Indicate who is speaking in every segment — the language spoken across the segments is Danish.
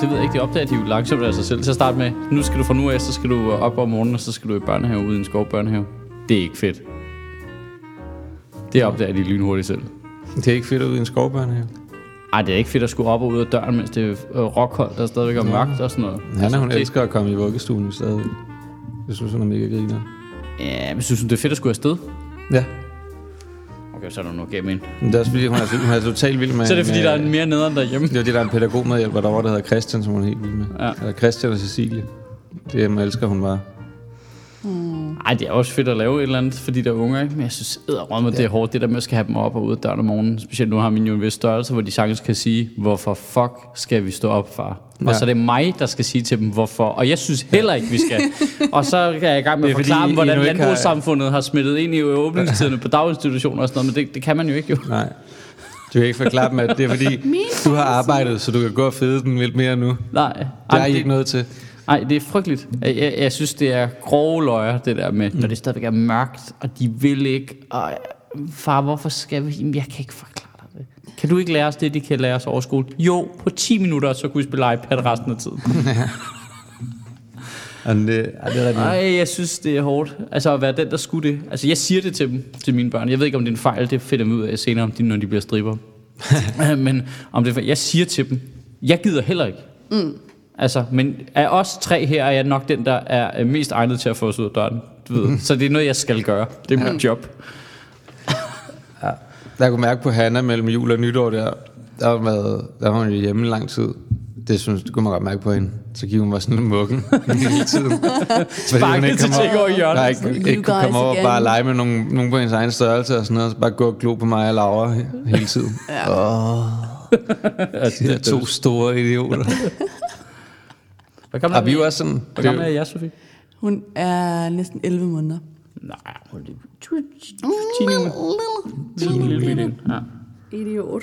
Speaker 1: Det ved jeg ikke, det opdager de jo langsomt af sig selv. Til at starte med, nu skal du fra nu af, så skal du op om morgenen, og så skal du i børnehave ude i en skovbørnehave. Det er ikke fedt. Det opdager de lynhurtigt selv.
Speaker 2: Det er ikke fedt ud i en skovbørnehave.
Speaker 1: Ej, det er ikke fedt at skulle op og ud af døren, mens det er øh, rockholdt, der stadigvæk er mørkt og sådan noget.
Speaker 2: Han er, hun
Speaker 1: det,
Speaker 2: elsker at komme i vuggestuen stadig. Det synes hun er mega griner.
Speaker 1: Ja, men synes du, det er fedt at skulle afsted?
Speaker 2: Ja.
Speaker 1: Okay, så er der noget ind.
Speaker 2: Men det er også fordi, hun er, hun er totalt vild med...
Speaker 1: Så er det fordi,
Speaker 2: med,
Speaker 1: der er en mere nederen derhjemme.
Speaker 2: Det er fordi, der er en pædagogmedhjælper derovre, der hedder Christian, som hun er helt vild med.
Speaker 1: Ja.
Speaker 2: Eller Christian og Cecilie. Det er, elsker hun bare.
Speaker 1: Ej, det er også fedt at lave et eller andet for de der unger, ikke? Men jeg synes, at det er hårdt, det der med at skal have dem op og ud af døren om morgenen. Specielt nu har min jo en vis størrelse, hvor de sagtens kan sige, hvorfor fuck skal vi stå op, far? Ja. Og
Speaker 2: Ja.
Speaker 1: så er det mig, der skal sige til dem, hvorfor. Og jeg synes heller ikke, vi skal. og så er jeg i gang med at
Speaker 2: er fordi,
Speaker 1: forklare dem, hvordan
Speaker 2: ikke har-
Speaker 1: landbrugssamfundet har smittet ind i åbningstiderne på daginstitutioner og sådan noget, men det, det kan man jo ikke jo.
Speaker 2: Nej. Du kan ikke forklare dem, at det er fordi, du har arbejdet, så du kan gå og fede den lidt mere nu.
Speaker 1: Nej,
Speaker 2: Det er I ikke noget til.
Speaker 1: Nej, det er frygteligt. Jeg, jeg, jeg synes, det er grove løjer, det der med, mm. når det stadigvæk er mørkt, og de vil ikke. Og, far, hvorfor skal vi? Jamen, jeg kan ikke forklare dig det. Kan du ikke lære os det, de kan lære os over skole? Jo, på 10 minutter, så kunne vi spille iPad resten af tiden.
Speaker 2: Og det, ja, det rigtig.
Speaker 1: Nej, jeg synes, det er hårdt. Altså at være den, der skulle det. Altså, jeg siger det til dem, til mine børn. Jeg ved ikke, om det er en fejl. Det finder vi ud af senere, om de, når de bliver striber. men om det er, jeg siger til dem, jeg gider heller ikke. Mm. Altså, men af os tre her er jeg nok den, der er øh, mest egnet til at få os ud af døren. Du ved. Så det er noget, jeg skal gøre. Det er mit job.
Speaker 2: Der kunne mærke på Hanna mellem jul og nytår der, der var, været, der var hun jo hjemme lang tid. Det, synes, det kunne man godt mærke på hende. Så gik hun var sådan mukken hele tiden.
Speaker 1: Sparket til ting over i hjørnet.
Speaker 2: Nej, ikke, ikke kunne komme over og bare lege med nogen, nogen på hendes egen størrelse og sådan noget. Så bare gå og glo på mig og Laura he- hele tiden.
Speaker 1: Altså,
Speaker 2: De der to store idioter.
Speaker 1: Hvad gammel
Speaker 2: Og
Speaker 1: er
Speaker 2: vi er jo også sådan...
Speaker 1: Hvor gammel er jeg, Sofie?
Speaker 3: Hun er næsten 11 måneder.
Speaker 1: Nej, hun er Teenage. Lille, lille, lille. Ja.
Speaker 3: Idiot.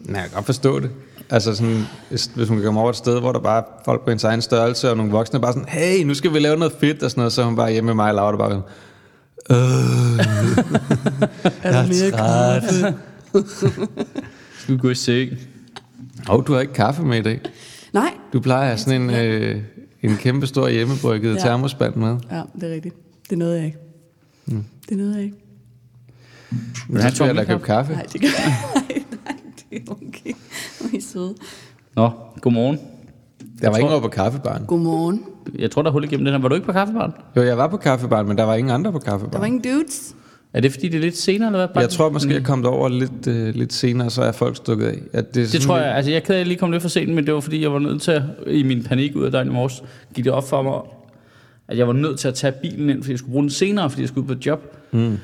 Speaker 2: Nej, jeg kan godt forstå det. Altså sådan, hvis, hun kan komme over et sted, hvor der bare er folk på hendes egen størrelse, og nogle voksne er bare sådan, hey, nu skal vi lave noget fedt, og sådan noget, så er hun bare hjemme med mig og Laura, der bare
Speaker 3: Er der mere
Speaker 2: træt.
Speaker 1: Skal vi gå i seng?
Speaker 2: Åh, oh, du har ikke kaffe med i dag.
Speaker 3: Nej.
Speaker 2: Du plejer at have sådan en, øh, en kæmpe stor hjemmebrygget
Speaker 3: Ja.
Speaker 2: termospand med.
Speaker 3: Ja, det er rigtigt. Det nåede jeg ikke. Mm. Det nåede jeg ikke.
Speaker 2: Men så skal jeg
Speaker 1: tommekaffe?
Speaker 2: købe kaffe.
Speaker 3: Nej, det kan nej, nej, det er okay. Hvor er søde.
Speaker 1: Nå, godmorgen.
Speaker 2: Der var
Speaker 1: tror-
Speaker 2: ingen over på kaffebaren.
Speaker 3: Godmorgen.
Speaker 1: Jeg tror, der er hul igennem den her. Var du ikke på kaffebaren?
Speaker 2: Jo, jeg var på kaffebaren, men der var ingen andre på
Speaker 3: Der var
Speaker 2: kaffebaren.
Speaker 3: ingen dudes.
Speaker 1: Er det fordi, det er lidt senere, eller hvad?
Speaker 2: Jeg tror måske, jeg kom derover lidt, øh, lidt senere, så er folk stukket af. At det, er
Speaker 1: Det tror
Speaker 2: lidt-
Speaker 1: jeg. Altså, jeg kan lige komme lidt for sent, men det var fordi, jeg var nødt til at, i min panik ud af døgn i morges, gik det op for mig, at jeg var nødt til at tage bilen ind, fordi jeg skulle bruge den senere, fordi jeg skulle ud på job. Mm.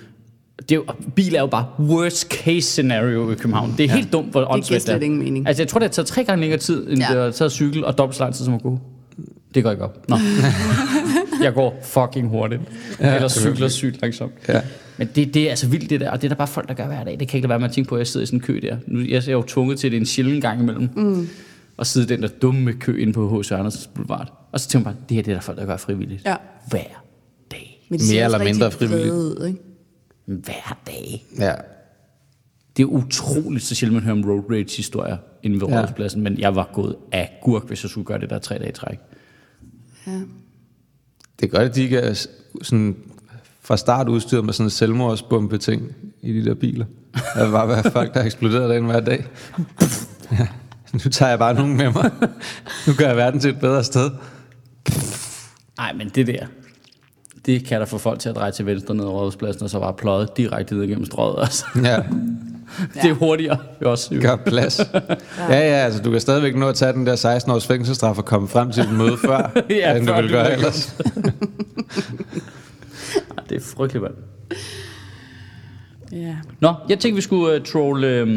Speaker 1: Det er jo, bil er jo bare worst case scenario i København. Det er ja. helt dumt, hvor
Speaker 3: giver
Speaker 1: åndssvagt
Speaker 3: slet ingen mening.
Speaker 1: Altså, jeg tror, det har taget tre gange længere tid, end
Speaker 3: ja.
Speaker 1: det har taget cykel og dobbelt så lang tid som at gå. Det går ikke op. Nå. jeg går fucking hurtigt. Ja, Eller cykler sygt langsomt.
Speaker 2: Ja.
Speaker 1: Men det, det er altså vildt det der, og det er der bare folk, der gør hver dag. Det kan ikke lade være med at tænke på, at jeg sidder i sådan en kø der. Nu, jeg er jo tvunget til det en sjældent gang imellem. Mm. Og sidde i den der dumme kø inde på H.C. Andersens Boulevard. Og så tænker man bare, det her det er der folk, der gør frivilligt.
Speaker 3: Ja.
Speaker 1: Hver dag.
Speaker 3: Men
Speaker 2: Mere eller mindre frivilligt.
Speaker 3: ud, ikke?
Speaker 1: Hver dag.
Speaker 2: Ja.
Speaker 1: Det er utroligt, så sjældent man hører om road rage historier inde ved
Speaker 2: Ja.
Speaker 1: ja. Rådhuspladsen, men jeg var gået af gurk, hvis jeg skulle gøre det der tre dage i træk.
Speaker 3: Ja.
Speaker 2: Det er godt, at de ikke er sådan fra start udstyret med sådan en selvmordsbombe ting i de der biler. Der vil bare være folk, der eksploderer derinde hver dag. Ja. Nu tager jeg bare nogen med mig. Nu gør jeg verden til et bedre sted.
Speaker 1: Nej, men det der, det kan der få folk til at dreje til venstre ned ad Rådhuspladsen, og så bare pløje direkte ned igennem strøget. Altså.
Speaker 2: Ja,
Speaker 1: Det er hurtigere jo også. Jo.
Speaker 2: gør plads. Ja, ja, altså du kan stadigvæk nå at tage den der 16 års fængselsstraf og komme frem til et møde før,
Speaker 1: Ja,
Speaker 2: end du
Speaker 1: før
Speaker 2: vil
Speaker 1: du
Speaker 2: gøre
Speaker 1: vil
Speaker 2: ellers.
Speaker 1: Ej, Det er frygteligt, mand.
Speaker 3: ja.
Speaker 1: Nå, jeg tænkte, vi skulle uh, trolle uh,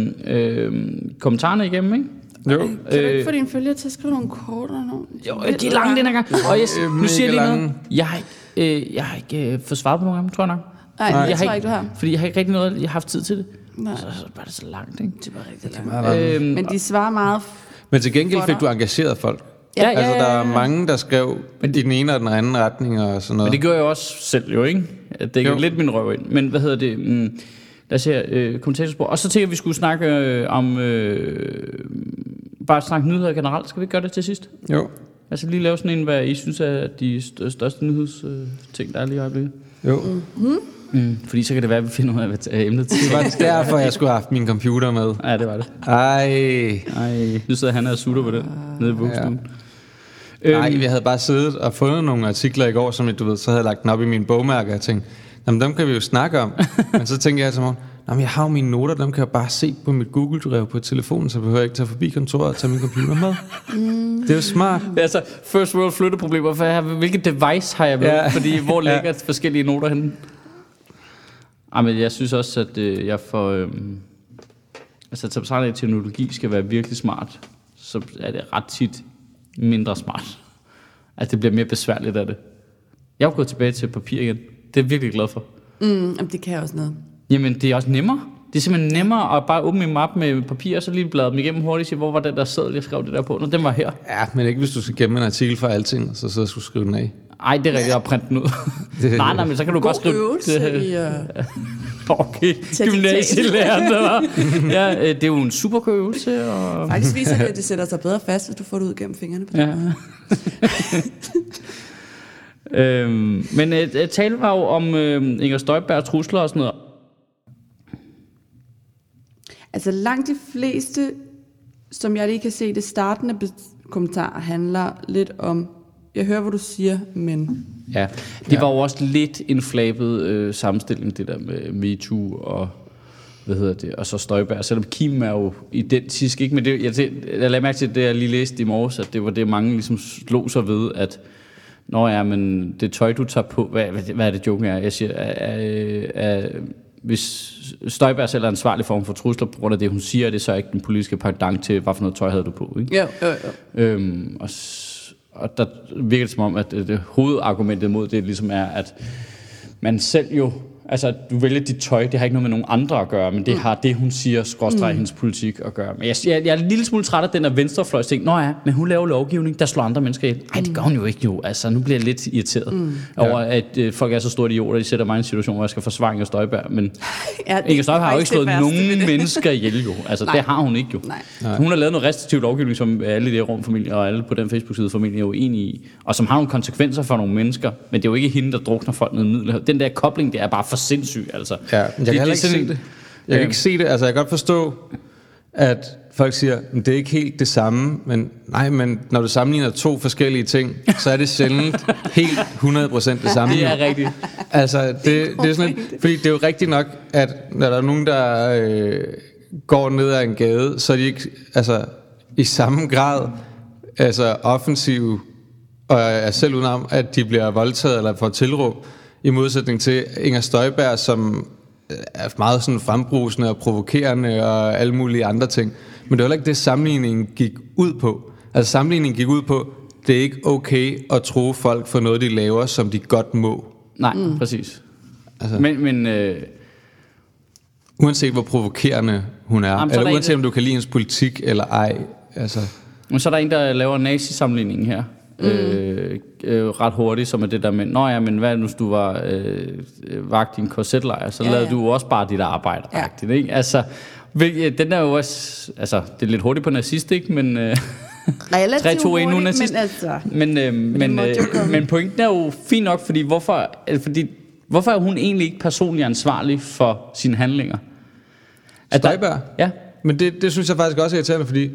Speaker 1: uh, kommentarerne igennem, ikke?
Speaker 2: Jo.
Speaker 3: Kan du ikke
Speaker 1: Øh,
Speaker 3: få dine følger til at skrive nogle kort eller noget?
Speaker 1: Jo, de er lange den her gang. Og jeg,
Speaker 2: Øh,
Speaker 1: nu siger jeg lige noget. Jeg øh, jeg har ikke øh, fået svaret på nogen af dem, tror jeg nok.
Speaker 3: Nej,
Speaker 1: jeg
Speaker 3: det tror jeg ikke, du har.
Speaker 1: Fordi jeg har ikke rigtig noget, jeg har haft tid til det.
Speaker 3: Nej.
Speaker 1: Så, så var det så langt, ikke?
Speaker 3: Det var rigtig langt.
Speaker 1: Øhm,
Speaker 3: Men de svarer meget...
Speaker 2: Men til gengæld fik du engageret folk.
Speaker 1: Ja, ja,
Speaker 2: Altså, der er mange, der skrev i den ene og den anden retning og sådan noget.
Speaker 1: Men det gjorde jeg også selv jo, ikke? Det er
Speaker 2: Jo.
Speaker 1: lidt min røv ind. Men hvad hedder det? Mm, lad os se her, øh, kommentatorspor. Og så tænker jeg, at vi skulle snakke øh, om... Øh, bare snakke nyheder generelt. Skal vi ikke gøre det til sidst?
Speaker 2: Jo.
Speaker 1: Altså lige lave sådan en, hvad I synes er de st- største nyhedsting, ting, der er lige i øjeblikket.
Speaker 2: Jo.
Speaker 1: Mm. Fordi så kan det være, at vi finder ud af, hvad emnet til.
Speaker 2: Det var derfor, jeg skulle have haft min computer med.
Speaker 1: Ja, det var det.
Speaker 2: Ej.
Speaker 1: Ej, nu sidder han og sutter på den nede i vuggestuen.
Speaker 2: Nej, vi havde bare siddet og fundet nogle artikler i går, som du ved, så havde jeg lagt den op i mine bogmærker og tænkt, jamen dem kan vi jo snakke om. Men så tænkte jeg til morgen, jamen jeg har jo mine noter, dem kan jeg bare se på mit Google-drev på telefonen, så behøver jeg ikke tage forbi kontoret og tage min computer med. Mm. Det er jo smart.
Speaker 1: Det er altså first world flytteproblemer. For jeg, hvilket device har jeg med?
Speaker 2: Ja.
Speaker 1: Ja. Fordi hvor
Speaker 2: Ja.
Speaker 1: ligger forskellige noter henne? Ej, men jeg synes også, at øh, jeg får... Øh, altså, at betragtning af, at teknologi skal være virkelig smart, så er det ret tit mindre smart. Altså, det bliver mere besværligt af det. Jeg er jo gået tilbage til papir igen. Det er jeg virkelig glad for.
Speaker 3: Mm, jamen, det kan også noget.
Speaker 1: Jamen, det er også nemmere. Det er simpelthen nemmere at bare åbne en mappe med papir, og så lige bladre dem igennem hurtigt og sige, hvor var den der sædel, jeg skrev det der på? Nå, den var her.
Speaker 2: Ja, men ikke hvis du skal gemme en artikel for alting, så så skulle skrive den af.
Speaker 1: Ej, det er rigtigt at printe den ud.
Speaker 2: Det-
Speaker 1: nej, nej, men så kan du
Speaker 3: God
Speaker 1: godt skrive...
Speaker 3: øvelse i, uh,
Speaker 1: Okay, der var. Ja, øh, det er jo en super god øvelse. Og...
Speaker 3: faktisk viser det, at det sætter sig bedre fast, hvis du får det ud gennem fingrene. På
Speaker 1: Ja. øhm, men øh, øh, tale var jo om øh, Inger Støjberg trusler og sådan noget.
Speaker 3: Altså langt de fleste, som jeg lige kan se, det startende kommentar handler lidt om, jeg hører, hvad du siger, men
Speaker 1: Ja, det ja. var jo også lidt en flabet øh, sammenstilling, det der med MeToo og hvad hedder det, og så Støjberg. Selvom Kim er jo identisk, ikke? Men det, jeg, jeg, jeg lagde mærke til det, jeg lige læste i morges, at det var det, mange ligesom slog sig ved, at Nå ja, men det tøj, du tager på, hvad, hvad, hvad er det joken er? Jeg siger, er, er, er, hvis Støjberg selv er ansvarlig for, for trusler på grund af det, hun siger, er det så ikke den politiske pendant til, hvad for noget tøj havde du på, ikke?
Speaker 3: jo, jo, jo.
Speaker 1: Øhm, og, og der virker det som om, at det, det hovedargumentet mod det ligesom er, at man selv jo, altså at du vælger dit tøj, det har ikke noget med nogen andre at gøre, men det mm. har det, hun siger, skråstrej mm. hendes politik at gøre. Men jeg, jeg, jeg er en lille smule træt af den der venstrefløjs ting. Nå ja, men hun laver lovgivning, der slår andre mennesker ihjel. Nej, det gør hun jo ikke jo. Altså, nu bliver jeg lidt irriteret mm. over, at øh, folk er så store idioter, de sætter mig i en situation, hvor jeg skal forsvare Inger Støjberg. Men
Speaker 3: Ja, det
Speaker 1: Inger Støjberg har jo ikke slået nogen mennesker ihjel jo. Altså,
Speaker 3: Nej.
Speaker 1: det har hun ikke jo.
Speaker 3: Nej.
Speaker 1: Hun har lavet noget restriktiv lovgivning, som alle i det rum familie og alle på den Facebook-side familie er jo enige i, og som har nogle konsekvenser for nogle mennesker, men det er jo ikke hende, der drukner folk ned i Middelhavet. Den der kobling, det er bare for sindssyg, altså.
Speaker 2: Ja, jeg kan heller ikke se det. Jeg kan ikke se det. Altså, jeg kan godt forstå, at folk siger, at det er ikke helt det samme, men nej, men når du sammenligner to forskellige ting, så er det sjældent helt 100% det samme.
Speaker 1: Det er rigtigt.
Speaker 2: Altså, det, det, det er sådan lidt, fordi det er jo rigtigt nok, at når der er nogen, der øh, går ned ad en gade, så er de ikke altså, i samme grad altså, offensive og er selv udenom, at de bliver voldtaget eller får tilråb, i modsætning til Inger Støjberg, som er meget sådan frembrusende og provokerende og alle mulige andre ting. Men det var heller ikke det, sammenligningen gik ud på. Altså sammenligningen gik ud på, det er ikke okay at tro folk for noget, de laver, som de godt må.
Speaker 1: Nej, mm. præcis.
Speaker 2: Altså.
Speaker 1: Men, men øh,
Speaker 2: Uanset hvor provokerende hun er,
Speaker 1: Jamen, er
Speaker 2: eller uanset
Speaker 1: en-
Speaker 2: om du kan lide hendes politik eller ej. Altså,
Speaker 1: men så er der en, der laver nazi-sammenligningen her. Mm. Øh, øh, ret hurtigt, som er det der med, Nå ja, men hvad nu, hvis du var øh, vagt i en korsetlejr, så
Speaker 3: Ja,
Speaker 1: lavede
Speaker 3: ja.
Speaker 1: du også bare dit arbejde. Ja. Ikke? Altså, den er jo også, altså, det er lidt hurtigt på nazist, ikke? Men, øh,
Speaker 3: Relativt
Speaker 1: 3, 2, 1, nu er
Speaker 3: hurtigt,
Speaker 1: nazist.
Speaker 3: men altså...
Speaker 1: Men, øh, men,
Speaker 3: måtte
Speaker 1: øh, men pointen er jo fint nok, fordi hvorfor, øh, fordi hvorfor er hun egentlig ikke personligt ansvarlig for sine handlinger? At der-
Speaker 2: Støjberg?
Speaker 1: Ja,
Speaker 2: Men det, det synes jeg faktisk også er irriterende, fordi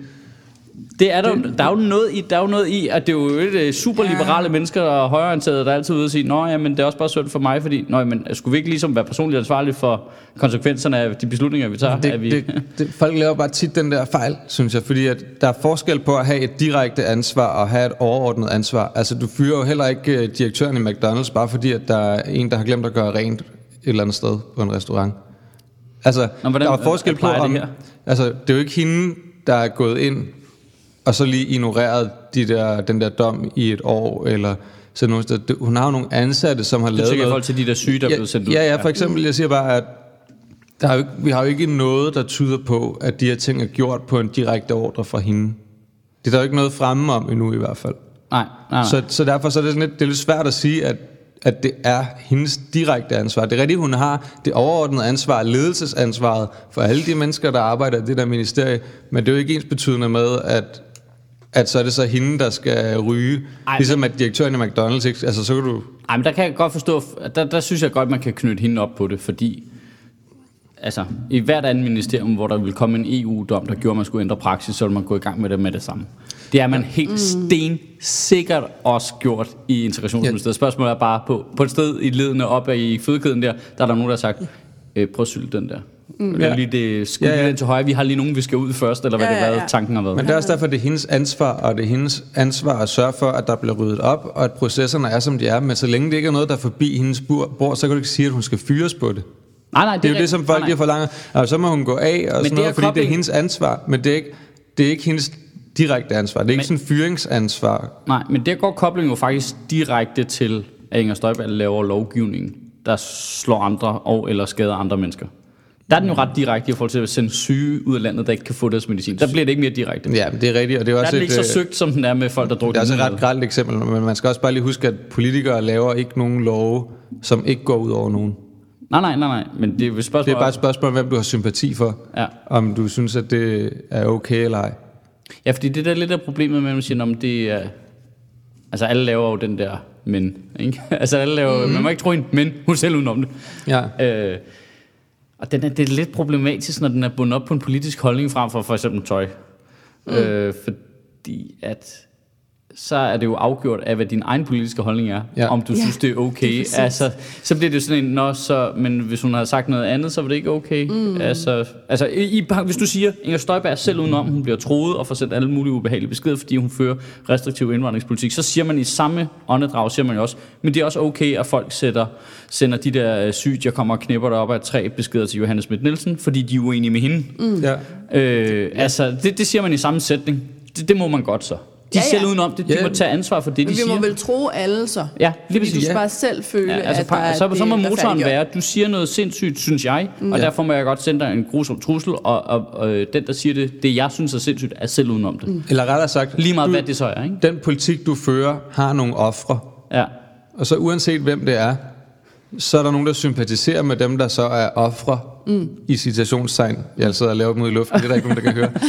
Speaker 1: det er der, det... der er jo noget i, der er jo noget i, at det er jo et øh, superliberale ja. mennesker og højreorienterede, der er altid ude og sige, nå ja, men det er også bare synd for mig, fordi, nå men skulle vi ikke ligesom være personligt ansvarlige for konsekvenserne af de beslutninger, vi tager?
Speaker 2: det,
Speaker 1: vi...
Speaker 2: det, det, folk laver bare tit den der fejl, synes jeg, fordi at der er forskel på at have et direkte ansvar og have et overordnet ansvar. Altså du fyrer jo heller ikke øh, direktøren i McDonald's, bare fordi at der er en, der har glemt at gøre rent et eller andet sted på en restaurant. Altså,
Speaker 1: Nå, hvordan
Speaker 2: der er forskel på,
Speaker 1: apply det
Speaker 2: om,
Speaker 1: her?
Speaker 2: altså, det er jo ikke hende, der er gået ind og så lige ignoreret de der, den der dom i et år, eller sådan noget. Hun har jo nogle ansatte, som har
Speaker 1: Du
Speaker 2: lavet noget.
Speaker 1: forhold til de der syge, der er
Speaker 2: ja,
Speaker 1: blevet sendt ud?
Speaker 2: Ja, ja, for eksempel, jeg siger bare, at der er jo ikke, vi har jo ikke noget, der tyder på, at de her ting er gjort på en direkte ordre fra hende. Det er der jo ikke noget fremme om endnu i hvert fald.
Speaker 1: Nej, nej, nej.
Speaker 2: Så, så derfor så er det, sådan lidt, det er lidt svært at sige, at, at det er hendes direkte ansvar. Det er rigtigt, hun har det overordnede ansvar, ledelsesansvaret for alle de mennesker, der arbejder i det der ministerie, men det er jo ikke ens betydende med, at at så er det så hende, der skal ryge. Ej, ligesom at direktøren i McDonald's, ikke? Altså, så kan du...
Speaker 1: Ej, men der kan jeg godt forstå, der, der synes jeg godt, man kan knytte hende op på det, fordi altså, i hvert andet ministerium, hvor der vil komme en EU-dom, der gjorde, at man skulle ændre praksis, så ville man gå i gang med det med det samme. Det er man helt mm. sten sikkert også gjort i integrationsministeriet. Spørgsmålet er bare, på, på et sted i ledende op i fødekæden der, der er der nogen, der har sagt, øh, prøv at sylte den der. Mm. Ja. Lige det skud ja, ja. til højre. Vi har lige nogen, vi skal ud først, eller hvad ja, ja, ja. det var, tanken har været.
Speaker 2: Men det er også derfor, det er hendes ansvar, og det er hendes ansvar at sørge for, at der bliver ryddet op, og at processerne er, som de er. Men så længe det ikke er noget, der er forbi hendes bord, så kan du ikke sige, at hun skal fyres på det.
Speaker 1: Nej, nej, det,
Speaker 2: det er jo det, som folk lige forlanger. Altså, så må hun gå af og men sådan noget, fordi kobling... det er hendes ansvar. Men det er ikke, det er ikke hendes direkte ansvar. Det er men, ikke sådan fyringsansvar.
Speaker 1: Nej, men der går koblingen jo faktisk direkte til, at Inger Støjberg laver lovgivning, der slår andre og eller skader andre mennesker. Der er den jo ret direkte i forhold til at sende syge ud af landet, der ikke kan få deres medicin. Der bliver det ikke mere direkte.
Speaker 2: Ja, det er rigtigt. Og det er også
Speaker 1: der er det ikke et, så søgt, som den er med folk, der drukker
Speaker 2: Det er også et ret grelt eksempel, men man skal også bare lige huske, at politikere laver ikke nogen love, som ikke går ud over nogen.
Speaker 1: Nej, nej, nej, nej. Men det er, et spørgsmål,
Speaker 2: det er bare et spørgsmål om, hvem du har sympati for.
Speaker 1: Ja.
Speaker 2: Om du synes, at det er okay eller ej.
Speaker 1: Ja, fordi det der er lidt af problemet med, at man siger, om det er... Altså alle laver jo den der men, ikke? altså alle laver, mm. man må ikke tro en men, hun selv udenom det.
Speaker 2: Ja.
Speaker 1: Øh, og den er, det er lidt problematisk, når den er bundet op på en politisk holdning frem for for eksempel tøj. Mm. Øh, fordi at så er det jo afgjort af, hvad din egen politiske holdning er, ja. om du ja, synes, det er okay. Det er altså, så bliver det jo sådan en, Nå, så, men hvis hun havde sagt noget andet, så var det ikke okay. Mm. Altså, altså i, hvis du siger, Inger Støjberg er selv udenom, hun bliver troet og får sendt alle mulige ubehagelige beskeder, fordi hun fører restriktiv indvandringspolitik, så siger man i samme åndedrag, siger man jo også, men det er også okay, at folk sætter, sender de der øh, sygt, jeg kommer og knipper der op af tre beskeder til Johannes Schmidt Nielsen, fordi de er uenige med hende.
Speaker 2: Mm. Ja.
Speaker 1: Øh, altså, det, det siger man i samme sætning. Det, det må man godt så. De ja, ja. selv udenom det. De ja. må tage ansvar for det, de
Speaker 3: Men vi
Speaker 1: siger.
Speaker 3: må vel tro alle så.
Speaker 1: Ja, lige
Speaker 3: præcis. Du skal bare selv føle, ja, altså, at der
Speaker 1: er så, det, så må motoren være, at du siger noget sindssygt, synes jeg, mm. og ja. derfor må jeg godt sende dig en grusom trussel, og, og, og, og den, der siger det, det jeg synes er sindssygt, er selv udenom det. Mm.
Speaker 2: Eller rettere sagt,
Speaker 1: lige meget du, hvad det så er. Ikke?
Speaker 2: Den politik, du fører, har nogle ofre.
Speaker 1: Ja.
Speaker 2: Og så uanset hvem det er, så er der nogen, der sympatiserer med dem, der så er ofre mm. i citationstegn. Jeg sidder og laver dem ud i luften, det er der ikke nogen, der kan høre.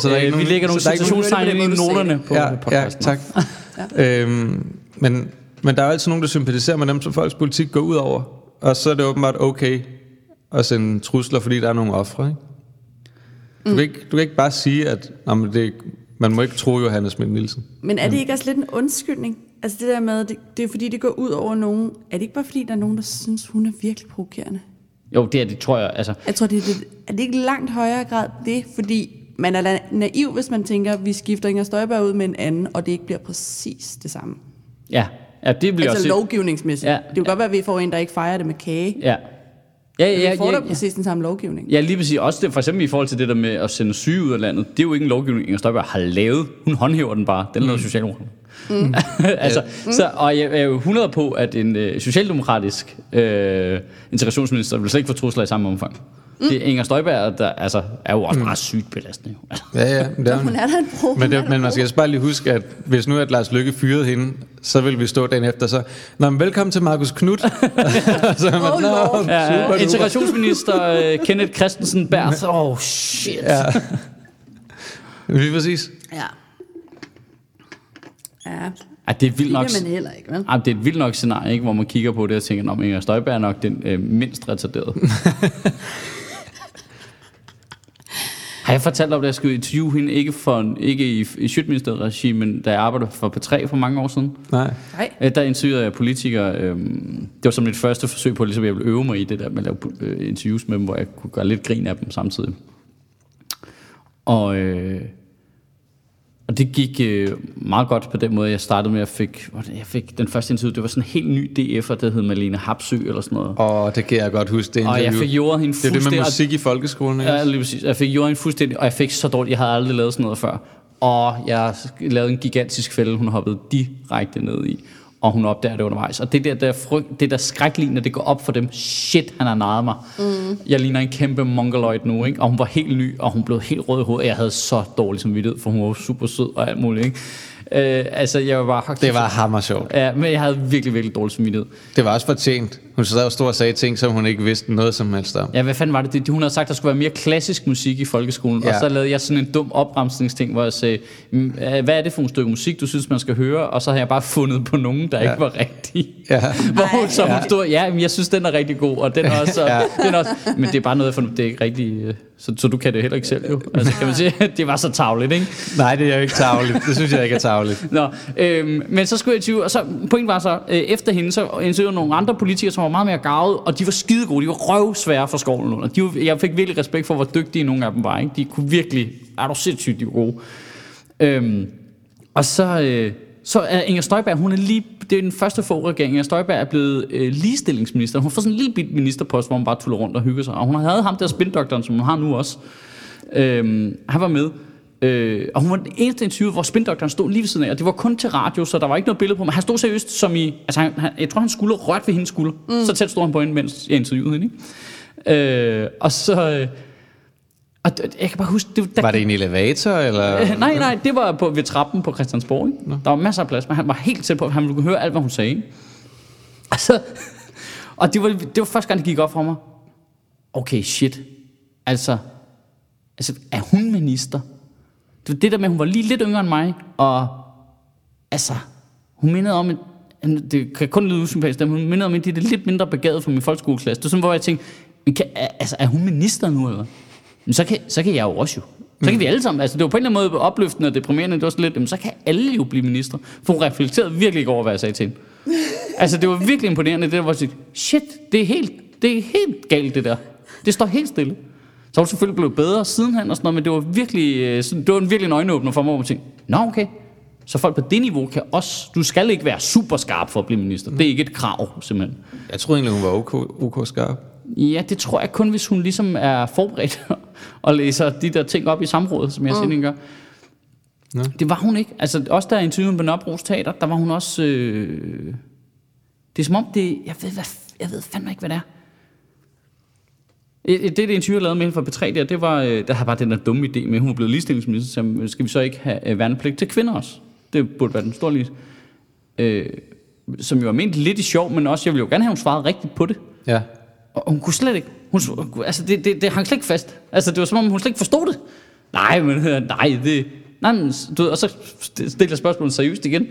Speaker 1: Så der er ikke nogen, vi lægger nogle citationstegn i noterne på
Speaker 2: ja, podcasten. Ja, tak. ja. Øhm, men, men der er altid nogen, der sympatiserer med dem, som folks politik går ud over. Og så er det åbenbart okay at sende trusler, fordi der er nogle ofre. Ikke? Du, mm. kan ikke, du kan ikke bare sige, at jamen, det, man må ikke tro Johannes Schmidt Nielsen.
Speaker 3: Men er det ikke også lidt en undskyldning? Altså det der med, det, det er fordi, det går ud over nogen. Er det ikke bare fordi, der er nogen, der synes, hun er virkelig provokerende?
Speaker 1: Jo, det er det, tror jeg. Altså.
Speaker 3: Jeg tror, det er, det, er det ikke langt højere grad det, fordi man er naiv, hvis man tænker, at vi skifter Inger Støjberg ud med en anden, og det ikke bliver præcis det samme.
Speaker 1: Ja, ja det bliver
Speaker 3: altså
Speaker 1: også...
Speaker 3: lovgivningsmæssigt. Ja, det kan ja. godt være, at vi får en, der ikke fejrer det med kage.
Speaker 1: Ja, Ja, ja,
Speaker 3: ja, vi får
Speaker 1: ja,
Speaker 3: da præcis den samme lovgivning.
Speaker 1: Ja, lige præcis. Også det, for eksempel i forhold til det der med at sende syge ud af landet. Det er jo ikke en lovgivning, Inger Støjberg har lavet. Hun håndhæver den bare. Den laver mm. Socialdemokraterne. Mm. altså, mm. så, og jeg er jo 100 på, at en øh, socialdemokratisk øh, integrationsminister vil slet ikke få trusler i samme omfang. Mm. Det er Inger Støjberg, der altså, er jo også mm. meget sygt belastende.
Speaker 2: Ja, ja.
Speaker 3: Det er, hun er der en pro.
Speaker 2: Men, det, men man skal bare lige huske, at hvis nu at Lars Lykke fyrede hende, så vil vi stå dagen efter, så, Nå, men velkommen til Markus Knudt. så man,
Speaker 1: oh, Nå, ja, super, integrationsminister uh, Kenneth Christensen Bært. Åh, oh, shit. Ja.
Speaker 2: Lige præcis.
Speaker 3: Ja. Ja.
Speaker 1: Ej, det er vildt nok,
Speaker 3: man heller ikke, vel?
Speaker 1: Ej, det er et vildt nok scenarie, ikke, hvor man kigger på det og tænker, at Inger Støjberg er nok den øh, mindst retarderede. Har jeg fortalt om, at jeg skulle interviewe hende, ikke, for, ikke i, i Sjøtministeriet regi, men da jeg arbejdede for P3 for mange år siden?
Speaker 2: Nej.
Speaker 3: Nej.
Speaker 1: Øh, der interviewede jeg politikere. Øhm, det var som mit første forsøg på, ligesom jeg ville øve mig i det der med at lave øh, interviews med dem, hvor jeg kunne gøre lidt grin af dem samtidig. Og... Øh, og det gik øh, meget godt på den måde, jeg startede med, at jeg fik, jeg fik den første interview, det var sådan en helt ny DF'er, der hed Malene Hapsø eller sådan noget.
Speaker 2: Og det kan jeg godt huske, det interview.
Speaker 1: Og jeg fik gjort hende
Speaker 2: fuldstændig... Det er det med musik i folkeskolen, ikke?
Speaker 1: Ja, lige præcis. Jeg fik gjort hende fuldstændig, og jeg fik så dårligt, jeg havde aldrig lavet sådan noget før. Og jeg lavede en gigantisk fælde, hun hoppede direkte ned i og hun opdager det undervejs. Og det der, der, frygt, det der skræklignende, det går op for dem. Shit, han har naret mig. Mm. Jeg ligner en kæmpe mongoloid nu, ikke? Og hun var helt ny, og hun blev helt rød i hovedet. Jeg havde så dårlig som vidtighed, for hun var super sød og alt muligt, ikke? Øh, altså, jeg var bare...
Speaker 2: Det var hammer sjovt.
Speaker 1: Ja, men jeg havde virkelig, virkelig dårlig samvittighed.
Speaker 2: Det var også fortjent. Hun sad og stod og sagde ting, som hun ikke vidste noget som helst om.
Speaker 1: Ja, hvad fanden var det? det? Hun havde sagt, at der skulle være mere klassisk musik i folkeskolen. Ja. Og så lavede jeg sådan en dum opremsningsting, hvor jeg sagde, "Mm, øh, hvad er det for et stykke musik, du synes, man skal høre? Og så har jeg bare fundet på nogen, der ja. Ikke var rigtige.
Speaker 2: Ja.
Speaker 1: Hvor hun, så hun
Speaker 2: Ja.
Speaker 1: stod, ja, men jeg synes, den er rigtig god, og den er også, ja. den er også men det er bare noget, fundet, det er ikke rigtig, øh, så, så du kan det heller ikke selv jo. Altså kan man sige, det var så tavligt, ikke?
Speaker 2: Nej, det er jo ikke tavligt. Det synes jeg ikke er tavligt.
Speaker 1: Nå, øhm, men så skulle jeg interviewe, og så pointen var så, øh, efter hende, så interviewede nogle andre politikere, som var meget mere gavet, og de var skide gode, de var røvsvære for skovlen under. De var, jeg fik virkelig respekt for, hvor dygtige nogle af dem var, ikke? De kunne virkelig, er du sindssygt, de var gode. Øhm, og så, øh, så er Inger Støjberg, hun er lige, det er den første få regering, Inger Støjberg er blevet øh, ligestillingsminister. Hun får sådan en lille bit ministerpost, hvor hun bare tuller rundt og hygger sig. Og hun havde ham der spindoktoren, som hun har nu også. Øhm, han var med. Øh, og hun var den eneste interview, hvor spindoktoren stod lige ved siden af, og det var kun til radio, så der var ikke noget billede på, men han stod seriøst som i, altså han, han, jeg tror han skulle rørt ved hendes skulder, mm. så tæt stod han på hende, mens jeg interviewede hende, ikke? Øh, og så, øh, og jeg kan bare huske, det, der
Speaker 2: Var det en elevator, eller?
Speaker 1: Øh, nej, nej, det var på, ved trappen på Christiansborg. Ikke? Der var masser af plads, men han var helt tæt på, han ville kunne høre alt, hvad hun sagde. Ikke? Og, så, og det, var, det var første gang, det gik op for mig. Okay, shit. Altså, altså er hun minister? Det var det der med, at hun var lige lidt yngre end mig, og altså, hun mindede om, en, det kan kun lyde usympatisk, men hun mindede om, at det er lidt mindre begavet fra min folkeskoleklasse. Det var sådan, hvor jeg tænkte, men kan, altså, er hun minister nu, eller? Men så kan, så kan jeg jo også jo. Så kan vi alle sammen, altså det var på en eller anden måde opløftende og deprimerende, det var sådan lidt, jamen, så kan alle jo blive minister. For hun reflekterede virkelig ikke over, hvad jeg sagde til hende. Altså det var virkelig imponerende, det der, jeg tænkte, shit, det er helt, det er helt galt det der. Det står helt stille. Så er hun selvfølgelig blevet bedre sidenhen og sådan noget, men det var virkelig, øh, sådan- det var en virkelig en øjenåbner for mig, hvor man tænkte, nå okay, så folk på det niveau kan også, du skal ikke være super skarp for at blive minister. Det er ikke et krav, simpelthen.
Speaker 2: Jeg troede egentlig, hun var OK, OK skarp.
Speaker 1: Ja, det tror jeg kun, hvis hun ligesom er forberedt og læser de der ting op i samrådet, som jeg mm. siger, gør.
Speaker 2: Nå.
Speaker 1: Det var hun ikke. Altså, også der i interviewet på Nørrebros Teater, der var hun også... Øh... Det er som om det... Jeg ved, hvad, jeg ved fandme ikke, hvad det er. Øh, Det, det interview, jeg lavede med hende fra P3 der, det var, øh, der havde bare den der dumme idé med, at hun var blevet ligestillingsminister, så jamen, skal vi så ikke have øh, værnepligt til kvinder også? Det burde være den store lige. Øh, som jo var ment lidt i sjov, men også, jeg ville jo gerne have, hun svarede rigtigt på det.
Speaker 2: Ja.
Speaker 1: Og hun kunne slet ikke. Hun, altså, det, det, det hang slet ikke fast. Altså, det var som om, hun slet ikke forstod det. Nej, men øh, nej, det... Nej, men, du og så stiller spørgsmålet seriøst igen.